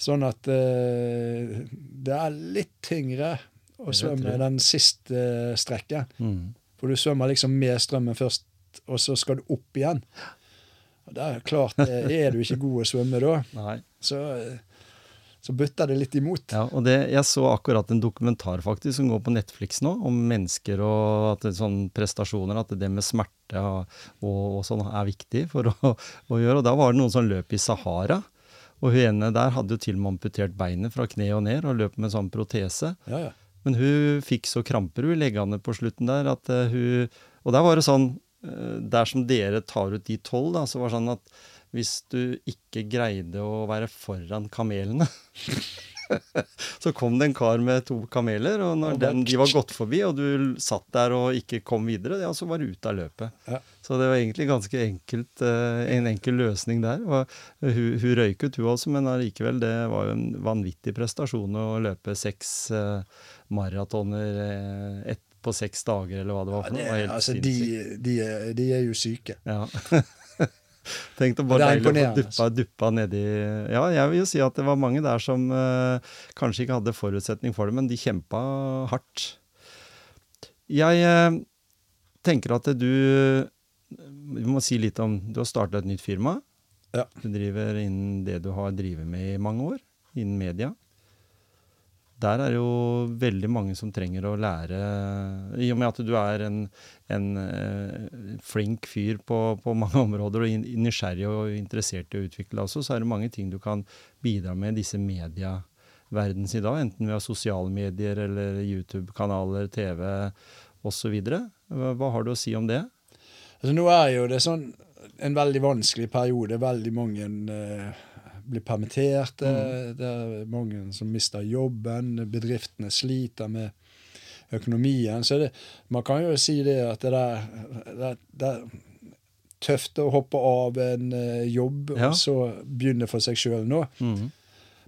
Sånn at uh, det er litt tyngre å svømme den siste strekket. strekken. Mhm. For du svømmer liksom med strømmen først, og så skal du opp igjen. Og det er klart, eh, er du ikke god å svømme da, så, eh, så butter det litt imot. Ja, og det, jeg så akkurat en dokumentar faktisk som går på Netflix nå, om mennesker og at det, sånn prestasjoner, at det med smerte og, og, og sånn er viktig for å, å gjøre. Og da var det noen som løp i Sahara. Og hun ene der hadde jo til og med amputert beinet fra kne og ned og løp med sånn protese. Ja, ja. Men hun fikk så kramper hun leggene på slutten der at eh, hun Og der var det sånn eh, Der som dere tar ut de tolv, da, så var det sånn at hvis du ikke greide å være foran kamelene Så kom det en kar med to kameler, og når den, de var gått forbi, og du satt der og ikke kom videre, ja, så var du ute av løpet. Ja. Så det var egentlig ganske enkelt, eh, en enkel løsning der. Hun, hun røyket hun også, men allikevel, det var jo en vanvittig prestasjon å løpe seks eh, maratoner eh, på seks dager, eller hva det var Ja, for noe. helt altså, de, de, er- de er jo syke. Ja. Tenk å bare duppa, duppa nedi Ja, jeg vil jo si at det var mange der som eh, kanskje ikke hadde forutsetning for det, men de kjempa hardt. Jeg eh, tenker at du Vi må si litt om Du har starta et nytt firma. Ja. Du driver innen det du har drevet med i mange år, innen media. Der er det jo veldig mange som trenger å lære I og med at du er en, en eh, flink fyr på, på mange områder og nysgjerrig og interessert i å utvikle også, så er det mange ting du kan bidra med i disse medieverdens i dag, enten via sosiale medier eller YouTube-kanaler, TV osv. Hva har du å si om det? Altså, nå er jo det sånn en veldig vanskelig periode. Veldig mange eh, blir permitterte. Det er mange som mister jobben. Bedriftene sliter med økonomien. Så det, man kan jo si det at det er, det er, det er tøft å hoppe av en eh, jobb Ja. og så begynne for seg sjøl nå. Mm.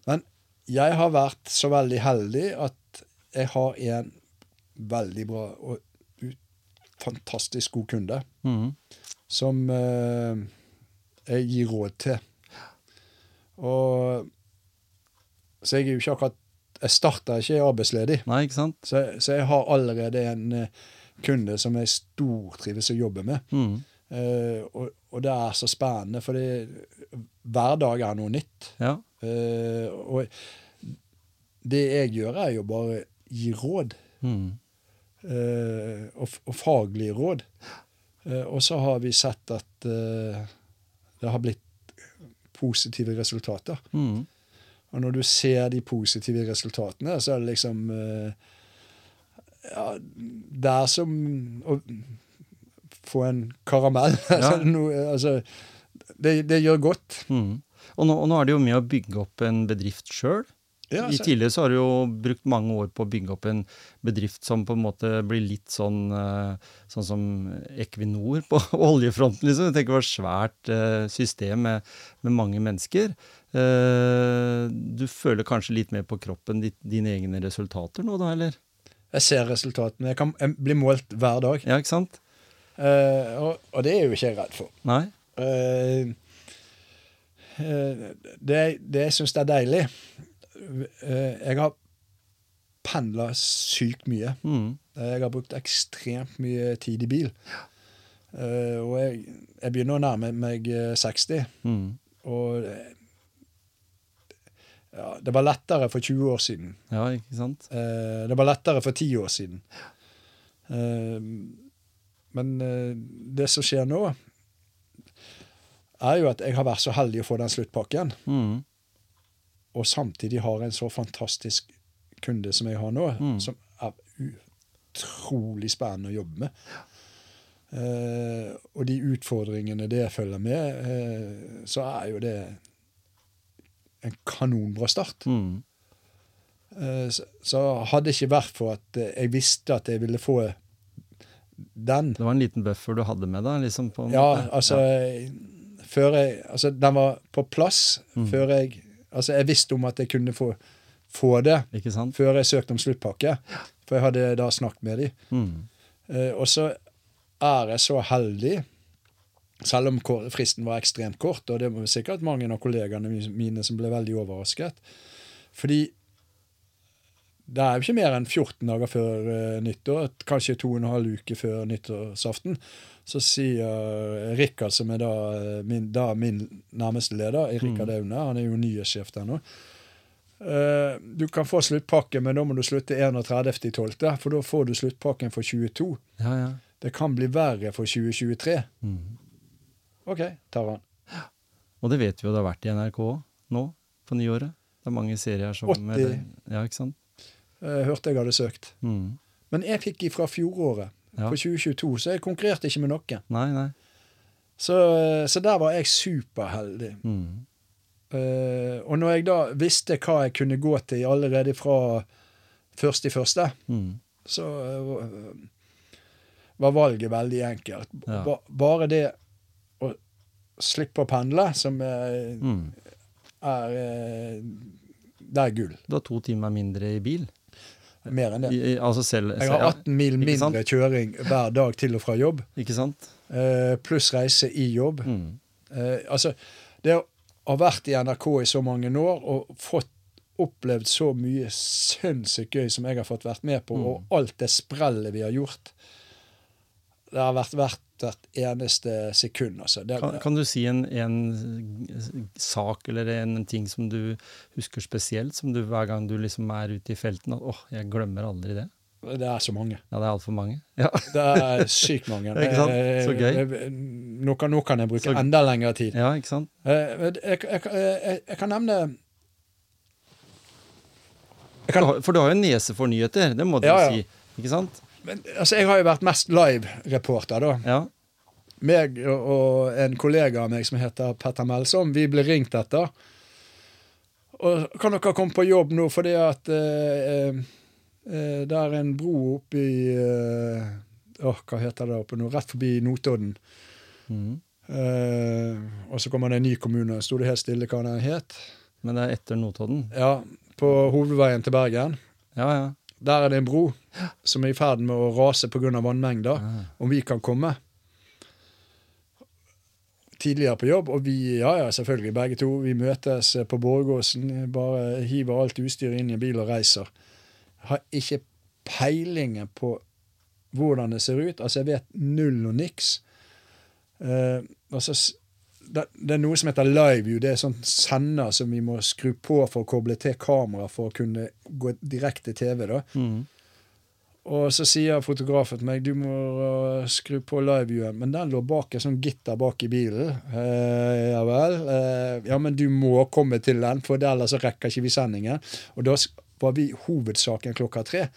Men jeg har vært så veldig heldig at jeg har en veldig bra og fantastisk god kunde mm. som eh, jeg gir råd til. Og Så jeg er jo ikke akkurat Jeg starter ikke arbeidsledig, Nei, ikke sant? så, så jeg har allerede en eh, kunde som jeg stortrives å jobbe med. Mm. Uh, og, og det er så spennende, for hver dag er noe nytt. Ja. Uh, og det jeg gjør, er jo bare gi råd. Mm. Uh, og, og faglige råd. Og så har vi sett at det har blitt positive resultater. Mm. Og når du ser de positive resultatene, så er det liksom eh, ja, Det er som å få en karamell. Ja. Altså, det, det gjør godt. Mm. Og, nå, og nå er det jo med å bygge opp en bedrift sjøl. Ja, I tidligere så har du jo brukt mange år på å bygge opp en bedrift som på en måte blir litt sånn eh, sånn som Equinor på oljefronten. liksom. Var et svært eh, system med, med mange mennesker. Eh, Du føler kanskje litt mer på kroppen ditt, dine egne resultater nå, da, eller? Jeg ser resultatene. Jeg kan jeg blir målt hver dag. Ja, ikke sant? Og, og det er jeg jo ikke jeg redd for. Nei? Eh, det, det jeg syns er deilig Jeg har pendla sykt mye. Mm. Jeg har brukt ekstremt mye tid i bil. Uh, og jeg, jeg begynner å nærme meg eh, 60. Mm. Og eh, ja, det var lettere for 20 år siden. Ja, ikke sant? Uh, det var lettere for 10 år siden. Uh, men eh, det som skjer nå, er jo at jeg har vært så heldig å få den sluttpakken, Mm. Og samtidig har en så fantastisk kunde som jeg har nå, Mm. som er utrolig spennende å jobbe med. Eh, og de utfordringene det følger med, eh, så er jo det en kanonbra start. Mm. Eh, så, så hadde det ikke vært for at eh, jeg visste at jeg ville få den Det var en liten buffer du hadde med deg? liksom på en Ja, altså Før jeg Altså, den var på plass Mm. før jeg Altså, jeg visste om at jeg kunne få, få det før jeg søkte om sluttpakke. For jeg hadde da snakket med dem. Mm. Eh, og så er jeg så heldig, selv om fristen var ekstremt kort, og det var sikkert mange av kollegaene mine som ble veldig overrasket. Fordi det er jo ikke mer enn 14 dager før uh, nyttår, kanskje to og en halv uke før nyttårsaften, så sier Rikard, som er da eh, min, da min nærmeste leder, Rikard Aune, han er jo nyhetssjef der nå, uh, du kan få sluttpakke, men da må du slutte 31.12., for da får du sluttpakken for 22. Ja, ja. Det kan bli verre for 2023. Mm. OK, tar han. Og det vet vi jo det har vært i NRK nå, på nyåret. Det er mange serier som 80. Ja, ikke sant? Eh, hørte jeg hadde søkt. Mm. Men jeg fikk ifra fjoråret, Ja. på 2022, så jeg konkurrerte ikke med noen. Nei, nei. Så, så der var jeg superheldig. Mm. Uh, og når jeg da visste hva jeg kunne gå til allerede fra først i første, Mm. så uh, var valget veldig enkelt. Ja. Ba, bare det å slippe å pendle, som er, Mm. er Det er gull. Du har to timer mindre i bil. Mer enn det. I, altså selv, Jeg har 18 mil mindre kjøring hver dag til og fra jobb, Ikke sant? eh, pluss reise i jobb. Mm. Eh, altså, det å ha vært i NRK i så mange år og fått opplevd så mye sinnssykt gøy som jeg har fått vært med på, Mm. og alt det sprellet vi har gjort Det har vært verdt hvert eneste sekund, altså. Det, Kan, kan du si en, en sak eller en ting som du husker spesielt, som du hver gang du liksom er ute i felten at åh, jeg glemmer aldri det? det er så mange. Ja, det er altfor mange. Ja. Det er sykt mange. Ikke sant? Så gøy. Eh, Nå kan, nå kan jeg bruke Så- enda lengre tid. ja, ikke sant? Eh, Jeg, jeg, jeg, jeg kan nevne kan, For du har jo en nese for nyheter, det må du Ja, ja. si. Ikke sant? Men, altså, jeg har jo vært mest live-reporter, da. Ja. meg og- en kollega av meg som heter Petter Melsom, vi ble ringt etter. Og kan dere komme på jobb nå, fordi at eh, eh, det er en bro oppe i eh, åh, Hva heter det oppe nå? Rett forbi Notodden. Mm. Eh, og så kommer det en ny kommune. Sto det helt stille hva den het? Men det er etter Notodden. Ja, på hovedveien til Bergen. Ja, ja. Der er det en bro som er i ferd med å rase pga. vannmengder. Ah. Om vi kan komme tidligere på jobb. Og vi, ja ja, selvfølgelig, begge to. Vi møtes på Borgåsen. Bare hiver alt utstyret inn i en bil og reiser. Har ikke peilingen på hvordan det ser ut. Altså, jeg vet null og niks. Eh, altså, det, det er noe som heter liveview. Det er sånn sender som vi må skru på for å koble til kamera for å kunne gå direkte TV. da. Mm. Og så sier fotografen til meg du må uh, skru på liveviewen, men den lå bak et sånt gitter bak i bilen. Eh, ja vel. Eh, ja, men du må komme til den, for ellers rekker ikke vi sendingen. Og da var vi hovedsaken klokka tre.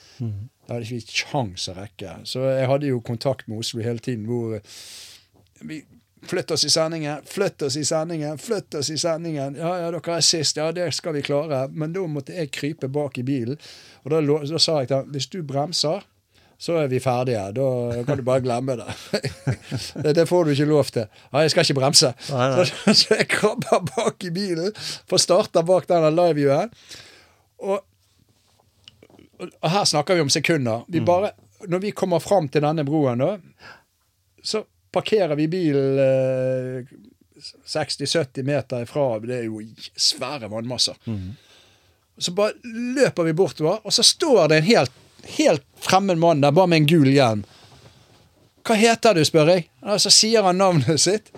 Da hadde ikke vi kjangs å rekke. Så jeg hadde jo kontakt med Oslo hele tiden hvor eh, vi Flytt oss i sendingen, flytt oss i sendingen, flytt oss i sendingen. Ja, ja, dere er sist. Ja, det skal vi klare. Men da måtte jeg krype bak i bilen. Og da, da sa jeg til ham hvis du bremser, så er vi ferdige. Da kan du bare glemme det. det. Det får du ikke lov til. Ja, jeg skal ikke bremse. Nei, nei. Så, så jeg krabber bak i bilen, får starta bak denne liveviewen. Og, og her snakker vi om sekunder. Vi bare, når vi kommer fram til denne broen, da, så parkerer vi bilen eh, 60-70 meter ifra. Det er jo svære vannmasser. Så bare løper vi bortover, og så står det en helt, helt fremmed mann der bare med en gul hjelm. Hva heter du, spør jeg. Og så sier han navnet sitt.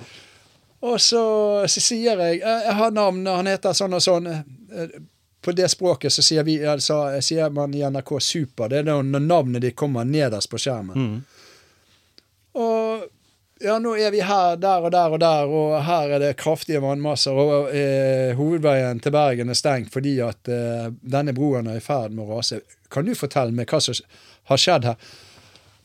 Og så, så sier jeg «Eh, Jeg har navn, han heter sånn og sånn. Eh, På det språket så sier, vi, altså, sier man i NRK Super. Det er når navnet ditt kommer nederst på skjermen. Og ja, nå er vi her, der og der og der, og her er det kraftige vannmasser. Og eh, hovedveien til Bergen er stengt fordi at eh, denne broen er i ferd med å rase. Kan du fortelle meg hva som har skjedd her?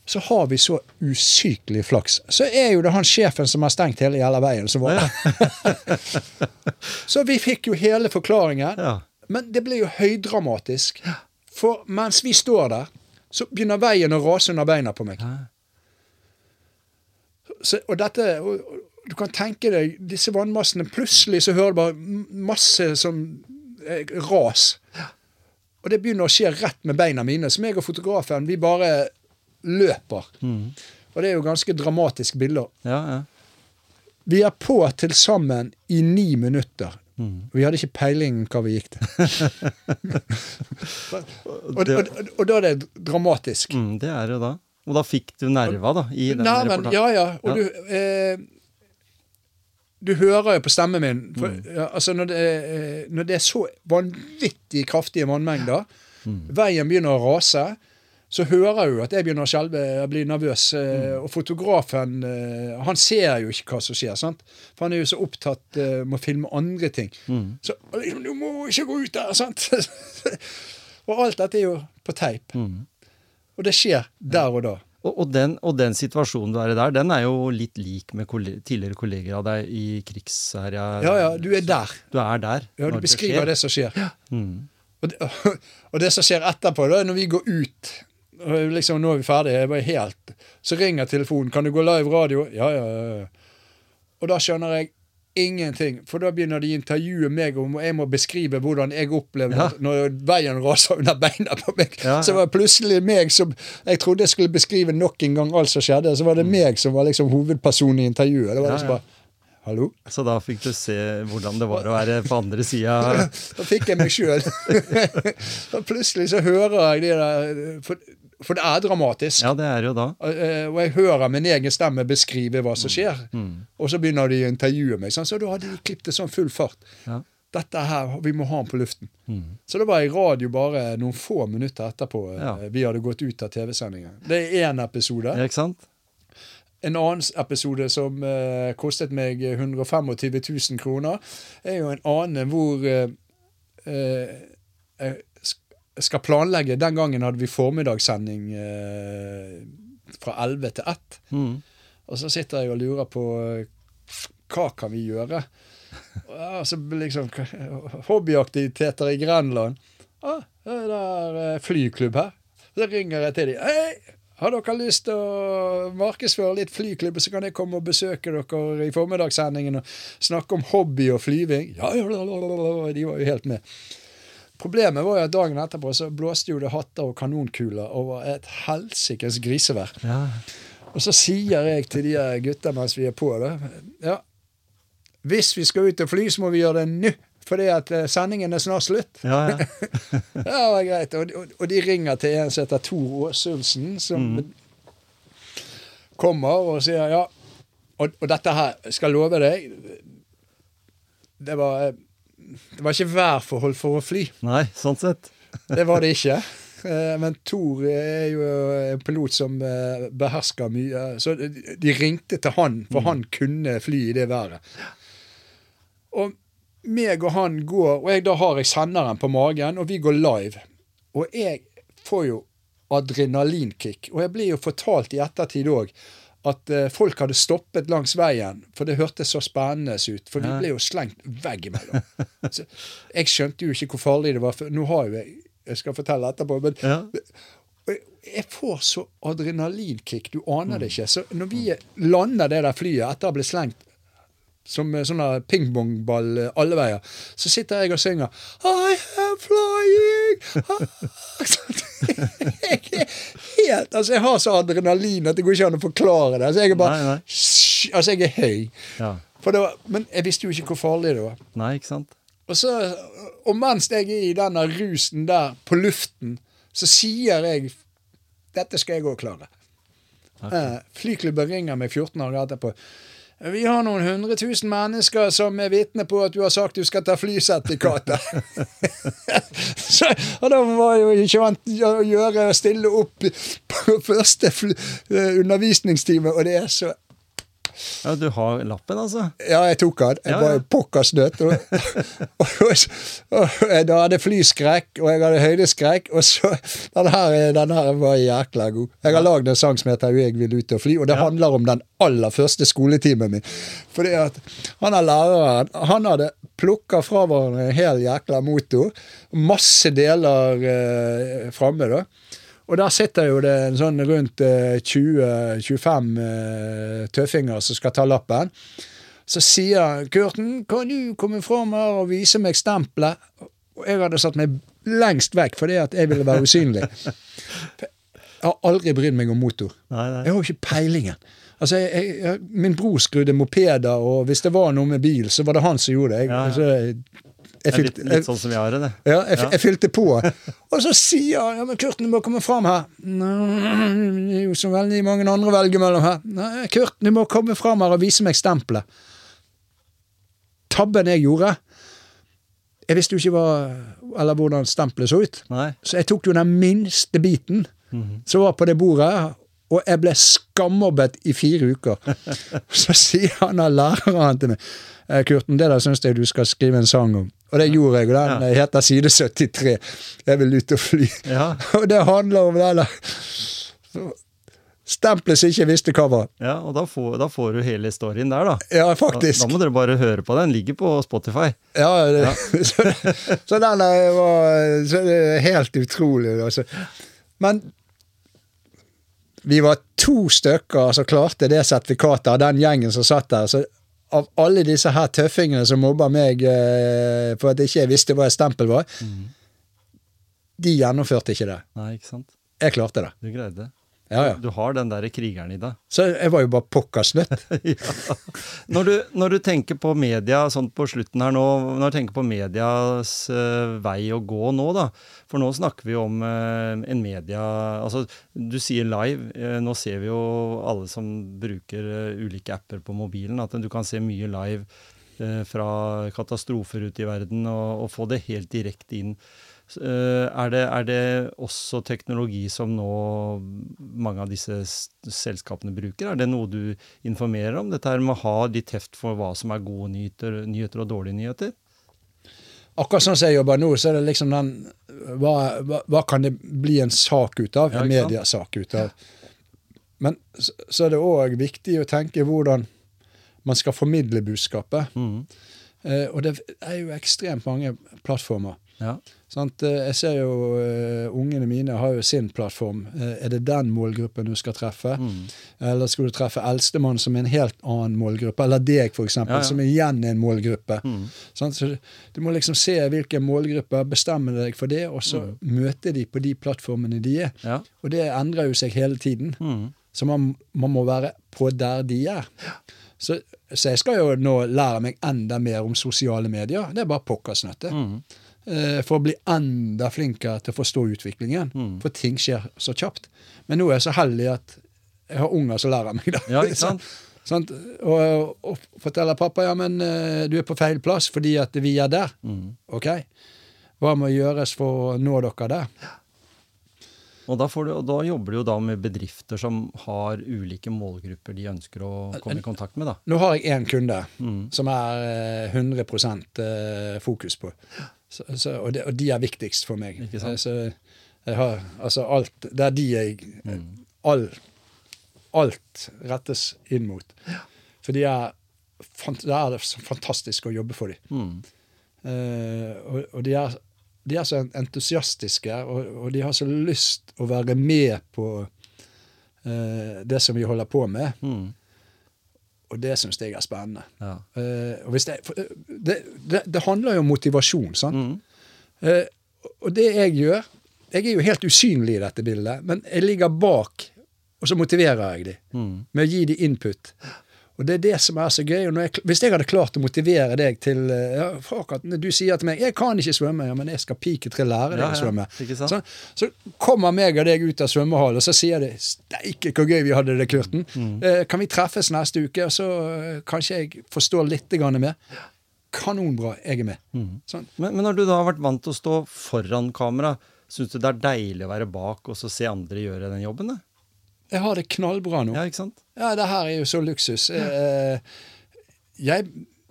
Så har vi så usykelig flaks. Så er jo det han sjefen som har stengt hele jævla veien, som var Så vi fikk jo hele forklaringen. Ja. Men det ble jo høydramatisk. For mens vi står der, så begynner veien å rase under beina på meg. Så, og dette og, Du kan tenke deg disse vannmassene. Plutselig så hører du bare masse som eh, ras. Og det begynner å skje rett med beina mine. Så meg og fotografen, vi bare løper. Og det er jo ganske dramatiske bilder. Ja, ja. Vi er på til sammen i ni minutter. Vi hadde ikke peiling hva vi gikk til. og, og, og, og da er det dramatisk. Mm, det er det da. Og da fikk du nerva, da, i den Nerven, reportasjen. ja, ja. Og Ja. du eh, Du hører jo på stemmen min. For, Mm. ja, altså når det, eh, når det er så vanvittig kraftige vannmengder, Mm. veien begynner å rase, så hører jeg jo at jeg begynner å skjelve, jeg blir nervøs. eh, Mm. Og fotografen eh, han ser jo ikke hva som skjer, sant? for han er jo så opptatt med å filme andre ting. Mm. Så liksom, du må ikke gå ut der! sant? og alt dette er jo på teip. Og det skjer der og da. Og, og, den, og den situasjonen du er i der, den er jo litt lik med kolle tidligere kolleger av deg i krigsherja Ja, ja, du er der. Du er der. Ja, Du beskriver det, det som skjer. Mm. Og det, og det som skjer etterpå, da, når vi går ut og liksom, Nå er vi ferdige. Jeg var helt Så ringer telefonen. 'Kan du gå live radio?' Ja, ja, ja. Og da skjønner jeg ingenting. For da begynner de å intervjue meg om og jeg må beskrive hvordan jeg opplevde Ja. når veien raser under beina på meg. Ja, Så ja. var det plutselig meg som Jeg trodde jeg skulle beskrive nok en gang alt som skjedde. Så var det meg som var liksom hovedpersonen i intervjuet. Det var Mm. Liksom bare Hallo? Så da fikk du se hvordan det var å være på andre sida. Da fikk jeg meg sjøl. plutselig så hører jeg det der For, for det er dramatisk. Ja, det er jo da. Eh, Og jeg hører min egen stemme beskrive hva som skjer. Mm. Og så begynner de å intervjue meg. Sånn, så da hadde de klippet det sånn full fart. Ja. Dette her, Vi må ha den på luften. Mm. Så det var i radio bare noen få minutter etterpå. eh, Ja. Vi hadde gått ut av TV-sendingen. Det er én episode. Ja, ikke sant? En annen episode som eh, kostet meg 125 000 kroner, er jo en annen hvor eh, eh, skal planlegge Den gangen hadde vi formiddagssending eh, fra 11 til 1. Mm. Og så sitter jeg og lurer på eh, hva kan vi gjøre? Altså, så liksom Hobbyaktiviteter i Grenland. Ah, det er eh, flyklubb her. Så ringer jeg til dem. Hei, har dere lyst til å markedsføre litt flyklubb, så kan jeg komme og besøke dere i formiddagssendingen og snakke om hobby og flyving? Ja, ja, ja, ja, ja, de var jo helt med. Problemet var jo at dagen etterpå så blåste jo det hatter og kanonkuler over et helsikes grisevær. Ja. Og så sier jeg til de gutta mens vi er på det Ja, hvis vi skal ut og fly, så må vi gjøre det nå. Fordi at eh, sendingen er snart slutt. Ja, ja. Ja, det var greit. Og, og, og de ringer til en som heter Tor Åsulsen, som kommer og sier ja. Og, og dette her, skal love deg Det var, det var ikke værforhold for å fly. Nei, sånn sett. Det var det ikke. Eh, Men Thor er jo en pilot som eh, behersker mye. Så de ringte til han, for han kunne fly i det været. Og meg og han går, og jeg da har jeg senderen på magen, og vi går live. Og jeg får jo adrenalinkick. Og jeg blir jo fortalt i ettertid òg at eh, folk hadde stoppet langs veien, for det hørtes så spennende ut. For vi ble jo slengt veggimellom. Så jeg skjønte jo ikke hvor farlig det var. For nå har jo jeg Jeg skal fortelle etterpå. men Ja. jeg- jeg får så adrenalinkick, du aner det ikke. Så når vi lander det der flyet etter å ha blitt slengt som sånne sånn pingpongball eh, alle veier, så sitter jeg og synger I am flying! jeg helt Altså, jeg har så adrenalin at det går ikke an å forklare det. Altså, jeg er bare Nei, nei. Altså, jeg er høy. ja. Var, men jeg visste jo ikke hvor farlig det var. Nei, ikke sant? Og, så, og mens jeg er i denne rusen der på luften, så sier jeg dette skal jeg òg klare. Eh, flyklubben ringer meg 14 år etterpå. Vi har noen hundre tusen mennesker som er vitne på at du har sagt du skal ta flysertifikatet. og da var jo ikke vant å gjøre stille opp på første eh, undervisningstime, og det er så Ja, du har lappen, altså? ja, jeg tok den. Jeg Ja, var ja. jo pokkersnøtt. Og, og, og, og jeg da hadde flyskrekk, og jeg hadde høydeskrekk. Og så Den her, den her var jækla god. Jeg har lagd en sang som heter 'Jeg vil ut og fly', og det handler om den aller første skoletimen min. Fordi at han er læreren. Han hadde plukka fra hverandre en hel jækla motor. Masse deler eh, framme, da. Og der sitter jo det en sånn rundt eh, 20-25 eh, tøffinger som skal ta lappen. Så sier 'Kurten, kan du komme fram her og vise meg stempelet?' Og jeg hadde satt meg lengst vekk fordi at jeg ville være usynlig. Jeg har aldri brydd meg om motor. Nei, nei. Jeg har jo ikke peilingen. Altså, jeg, jeg, Min bror skrudde mopeder, og hvis det var noe med bil, så var det han som gjorde det. Jeg, Ja, ja. altså, jeg, jeg, er litt, litt sånn som vi har det, ja, jeg, Ja. jeg fylte på. Og så sier han ja, men Kurt, du må komme fram her. Det er jo så veldig mange andre å velge mellom her. Nei, Kurt, du må komme fram her og vise meg stempelet. Tabben jeg gjorde Jeg visste jo ikke hva, eller hvordan stempelet så ut. Nei. Så jeg tok jo den minste biten Mhm. som var på det bordet, og jeg ble skammobbet i fire uker. Så sier han av læreren til meg «Eh, Kurten, det der syns jeg du skal skrive en sang om. Og det gjorde jeg, og den Ja. heter Side 73. Jeg vil ut og fly. Ja. Og det handler om det der Stempelet som ikke visste hva var. ja, og da får, da får du hele storyen der, da. Ja, faktisk. da må dere bare høre på den. Ligger på Spotify. Ja, det, Så, så den der var så det er helt utrolig. Altså. Men vi var to stykker som klarte det sertifikatet av den gjengen som satt der. Så av alle disse her tøffingene som mobba meg eh, for at jeg ikke visste hva et stempel var, de gjennomførte ikke det. Nei, ikke sant? Jeg klarte det. Du greide det. Ja, ja. Du har den derre krigeren i deg. Så jeg var jo bare pokkers nødt. ja. når, du, når du tenker på media sånn på slutten her nå, når du tenker på medias uh, vei å gå nå, da. For nå snakker vi om uh, en media Altså, du sier live. Uh, nå ser vi jo alle som bruker ulike apper på mobilen, at du kan se mye live fra katastrofer ute i verden, og, og få det helt direkte inn. Eh, er, det, er det også teknologi som nå mange av disse selskapene bruker? Er det noe du informerer om? Dette her med å ha litt heft for hva som er gode nyheter, nyheter og dårlige nyheter? Akkurat sånn som jeg jobber nå, så er det liksom den Hva, hva, hva kan det bli en sak ut av? Ja, en mediesak ut av. Men så, så er det òg viktig å tenke hvordan man skal formidle budskapet. Mm. Eh, og det er jo ekstremt mange plattformer. Ja. Sant? Eh, Jeg ser jo uh, ungene mine har jo sin plattform. Uh, er det den målgruppen du skal treffe? Mm. Eller skal du treffe eldstemann som er en helt annen målgruppe? Eller deg, eksempel, Ja, ja. som igjen er en målgruppe. Mm. Så du, må liksom se hvilke målgrupper, bestemme deg for det, og så møte de på de plattformene de er. Ja. Og det endrer jo seg hele tiden. Mhm. Så man, man må være på der de er. Så, så jeg skal jo nå lære meg enda mer om sosiale medier. Det er bare pokkersnøtte. Mhm. Eh, For å bli enda flinkere til å forstå utviklingen. Mm. For ting skjer så kjapt. Men nå er jeg så heldig at jeg har unger som lærer meg det. Ja, ikke sant? Sant? Og, og forteller pappa ja, men eh, du er på feil plass fordi at vi er der. Mm. Ok, hva må gjøres for å nå dere der? Og da, får du, og da jobber du jo da med bedrifter som har ulike målgrupper de ønsker å komme i kontakt med, da. Nå har jeg én kunde Mm. som er eh, 100 eh, fokus på. Så, så, og, de, og de er viktigst for meg. Ikke sant? Så jeg har altså alt Det er de jeg Mm. all, Alt rettes inn mot. For de er, det er fantastisk å jobbe for dem. Mm. Eh, og, og de er, de er så entusiastiske, og, og de har så lyst å være med på eh, det som vi holder på med. Mm. Og det syns jeg er spennende. Ja. Uh, det, eh, det, det, det handler jo om motivasjon, sant? Mm. Uh, og det jeg gjør Jeg er jo helt usynlig i dette bildet, men jeg ligger bak, og så motiverer jeg dem Mm. med å gi dem input. Og det er det som er så gøy. Og jeg, hvis jeg hadde klart å motivere deg til eh, ja, akkurat Du sier til meg 'Jeg kan ikke svømme', ja, men jeg skal piketre lære deg Ja, å svømme. Så, så kommer meg og deg ut av svømmehallen, og så sier de 'Steike, hvor gøy vi hadde det, Kurten'. Mm. Eh, kan vi treffes neste uke, og så eh, kanskje jeg forstår litt mer? Kanonbra, jeg er med. Mm. Sånn. Men, men når du da har vært vant til å stå foran kamera, syns du det er deilig å være bak og så se andre gjøre den jobben? Da? Jeg har det knallbra nå. Ja, ikke sant? Ja, det her er jo så luksus. Ja. jeg,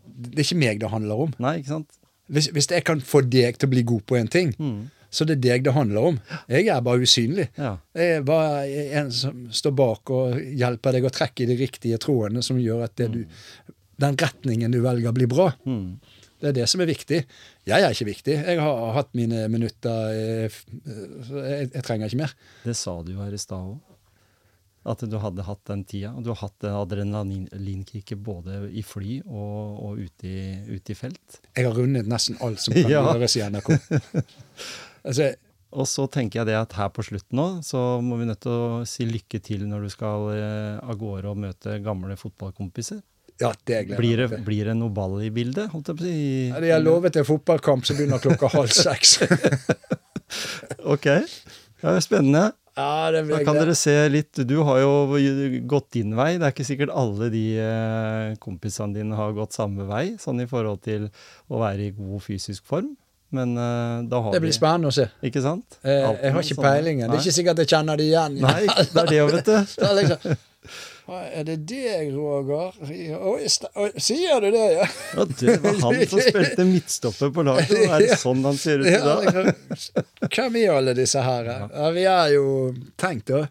det er ikke meg det handler om. Nei, ikke sant? Hvis, hvis jeg kan få deg til å bli god på en ting, Mm. så det er deg det handler om. Jeg er bare usynlig. Ja. Jeg er bare en som står bak og hjelper deg å trekke i de riktige trådene som gjør at det du, den retningen du velger, blir bra. Mm. Det er det som er viktig. Jeg er ikke viktig. Jeg har hatt mine minutter. eh, f- eh, så Jeg, jeg trenger ikke mer. Det sa du jo her i stad òg. At du hadde hatt den tida. Og du har hatt adrenalinkicket både i fly og, og ute, i, ute i felt. Jeg har rundet nesten alt som kan Ja. gjøres i NRK. altså, Og så tenker jeg det at her på slutten nå, så må vi nødt til å si lykke til når du skal eh, av gårde og møte gamle fotballkompiser. ja, det gleder Blir det, blir det noe ball i bildet? Holdt jeg på å si? Ja, De har lovet en fotballkamp som begynner klokka halv seks. Ok. Ja, spennende. Ja, det Da kan dere se litt Du har jo gått din vei. Det er ikke sikkert alle de eh, kompisene dine har gått samme vei, sånn i forhold til å være i god fysisk form. Men eh, da har vi Det blir spennende å se. Ikke sant? Eh, jeg har ikke sånne- peilingen. Det er ikke sikkert jeg kjenner det igjen. Nei, det er det vet du. Det er liksom, «Hva, er det deg, Roger? Oi, oi, sier du det, ja? Ja, det var han som spilte midtstopper på laget. og Er det sånn han ser ut i dag? hvem er alle disse her? Ja, vi er jo Tenk, da.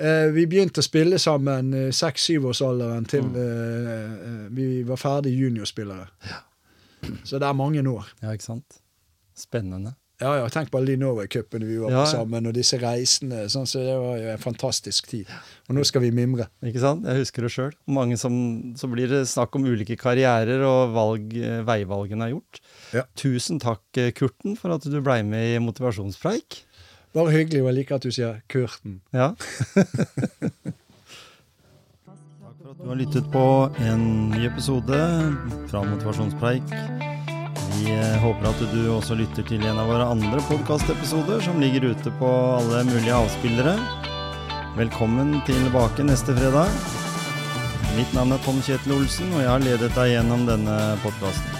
Eh, vi begynte å spille sammen i seks-syvårsalderen til Mm. eh, eh, vi var ferdig juniorspillere. Så det er mange år. Ja, ikke sant? Spennende. Ja, ja, Tenk på alle de Norway-cupene vi var Ja, på ja. sammen, og disse reisene. Sånn, så Det var jo en fantastisk tid. Og nå skal vi mimre. Ikke sant? Jeg husker det sjøl. Mange som Så blir det snakk om ulike karrierer og valg, eh, veivalgene er gjort. Ja. Tusen takk, eh, Kurten, for at du blei med i Motivasjonspreik. Bare hyggelig, og jeg liker at du sier Kurten. Ja. Takk for at du har lyttet på en ny episode fra Motivasjonspreik. Vi eh, håper at du også lytter til en av våre andre podkastepisoder som ligger ute på alle mulige avspillere. Velkommen tilbake neste fredag. Mitt navn er Tom Kjetil Olsen, og jeg har ledet deg gjennom denne podkasten.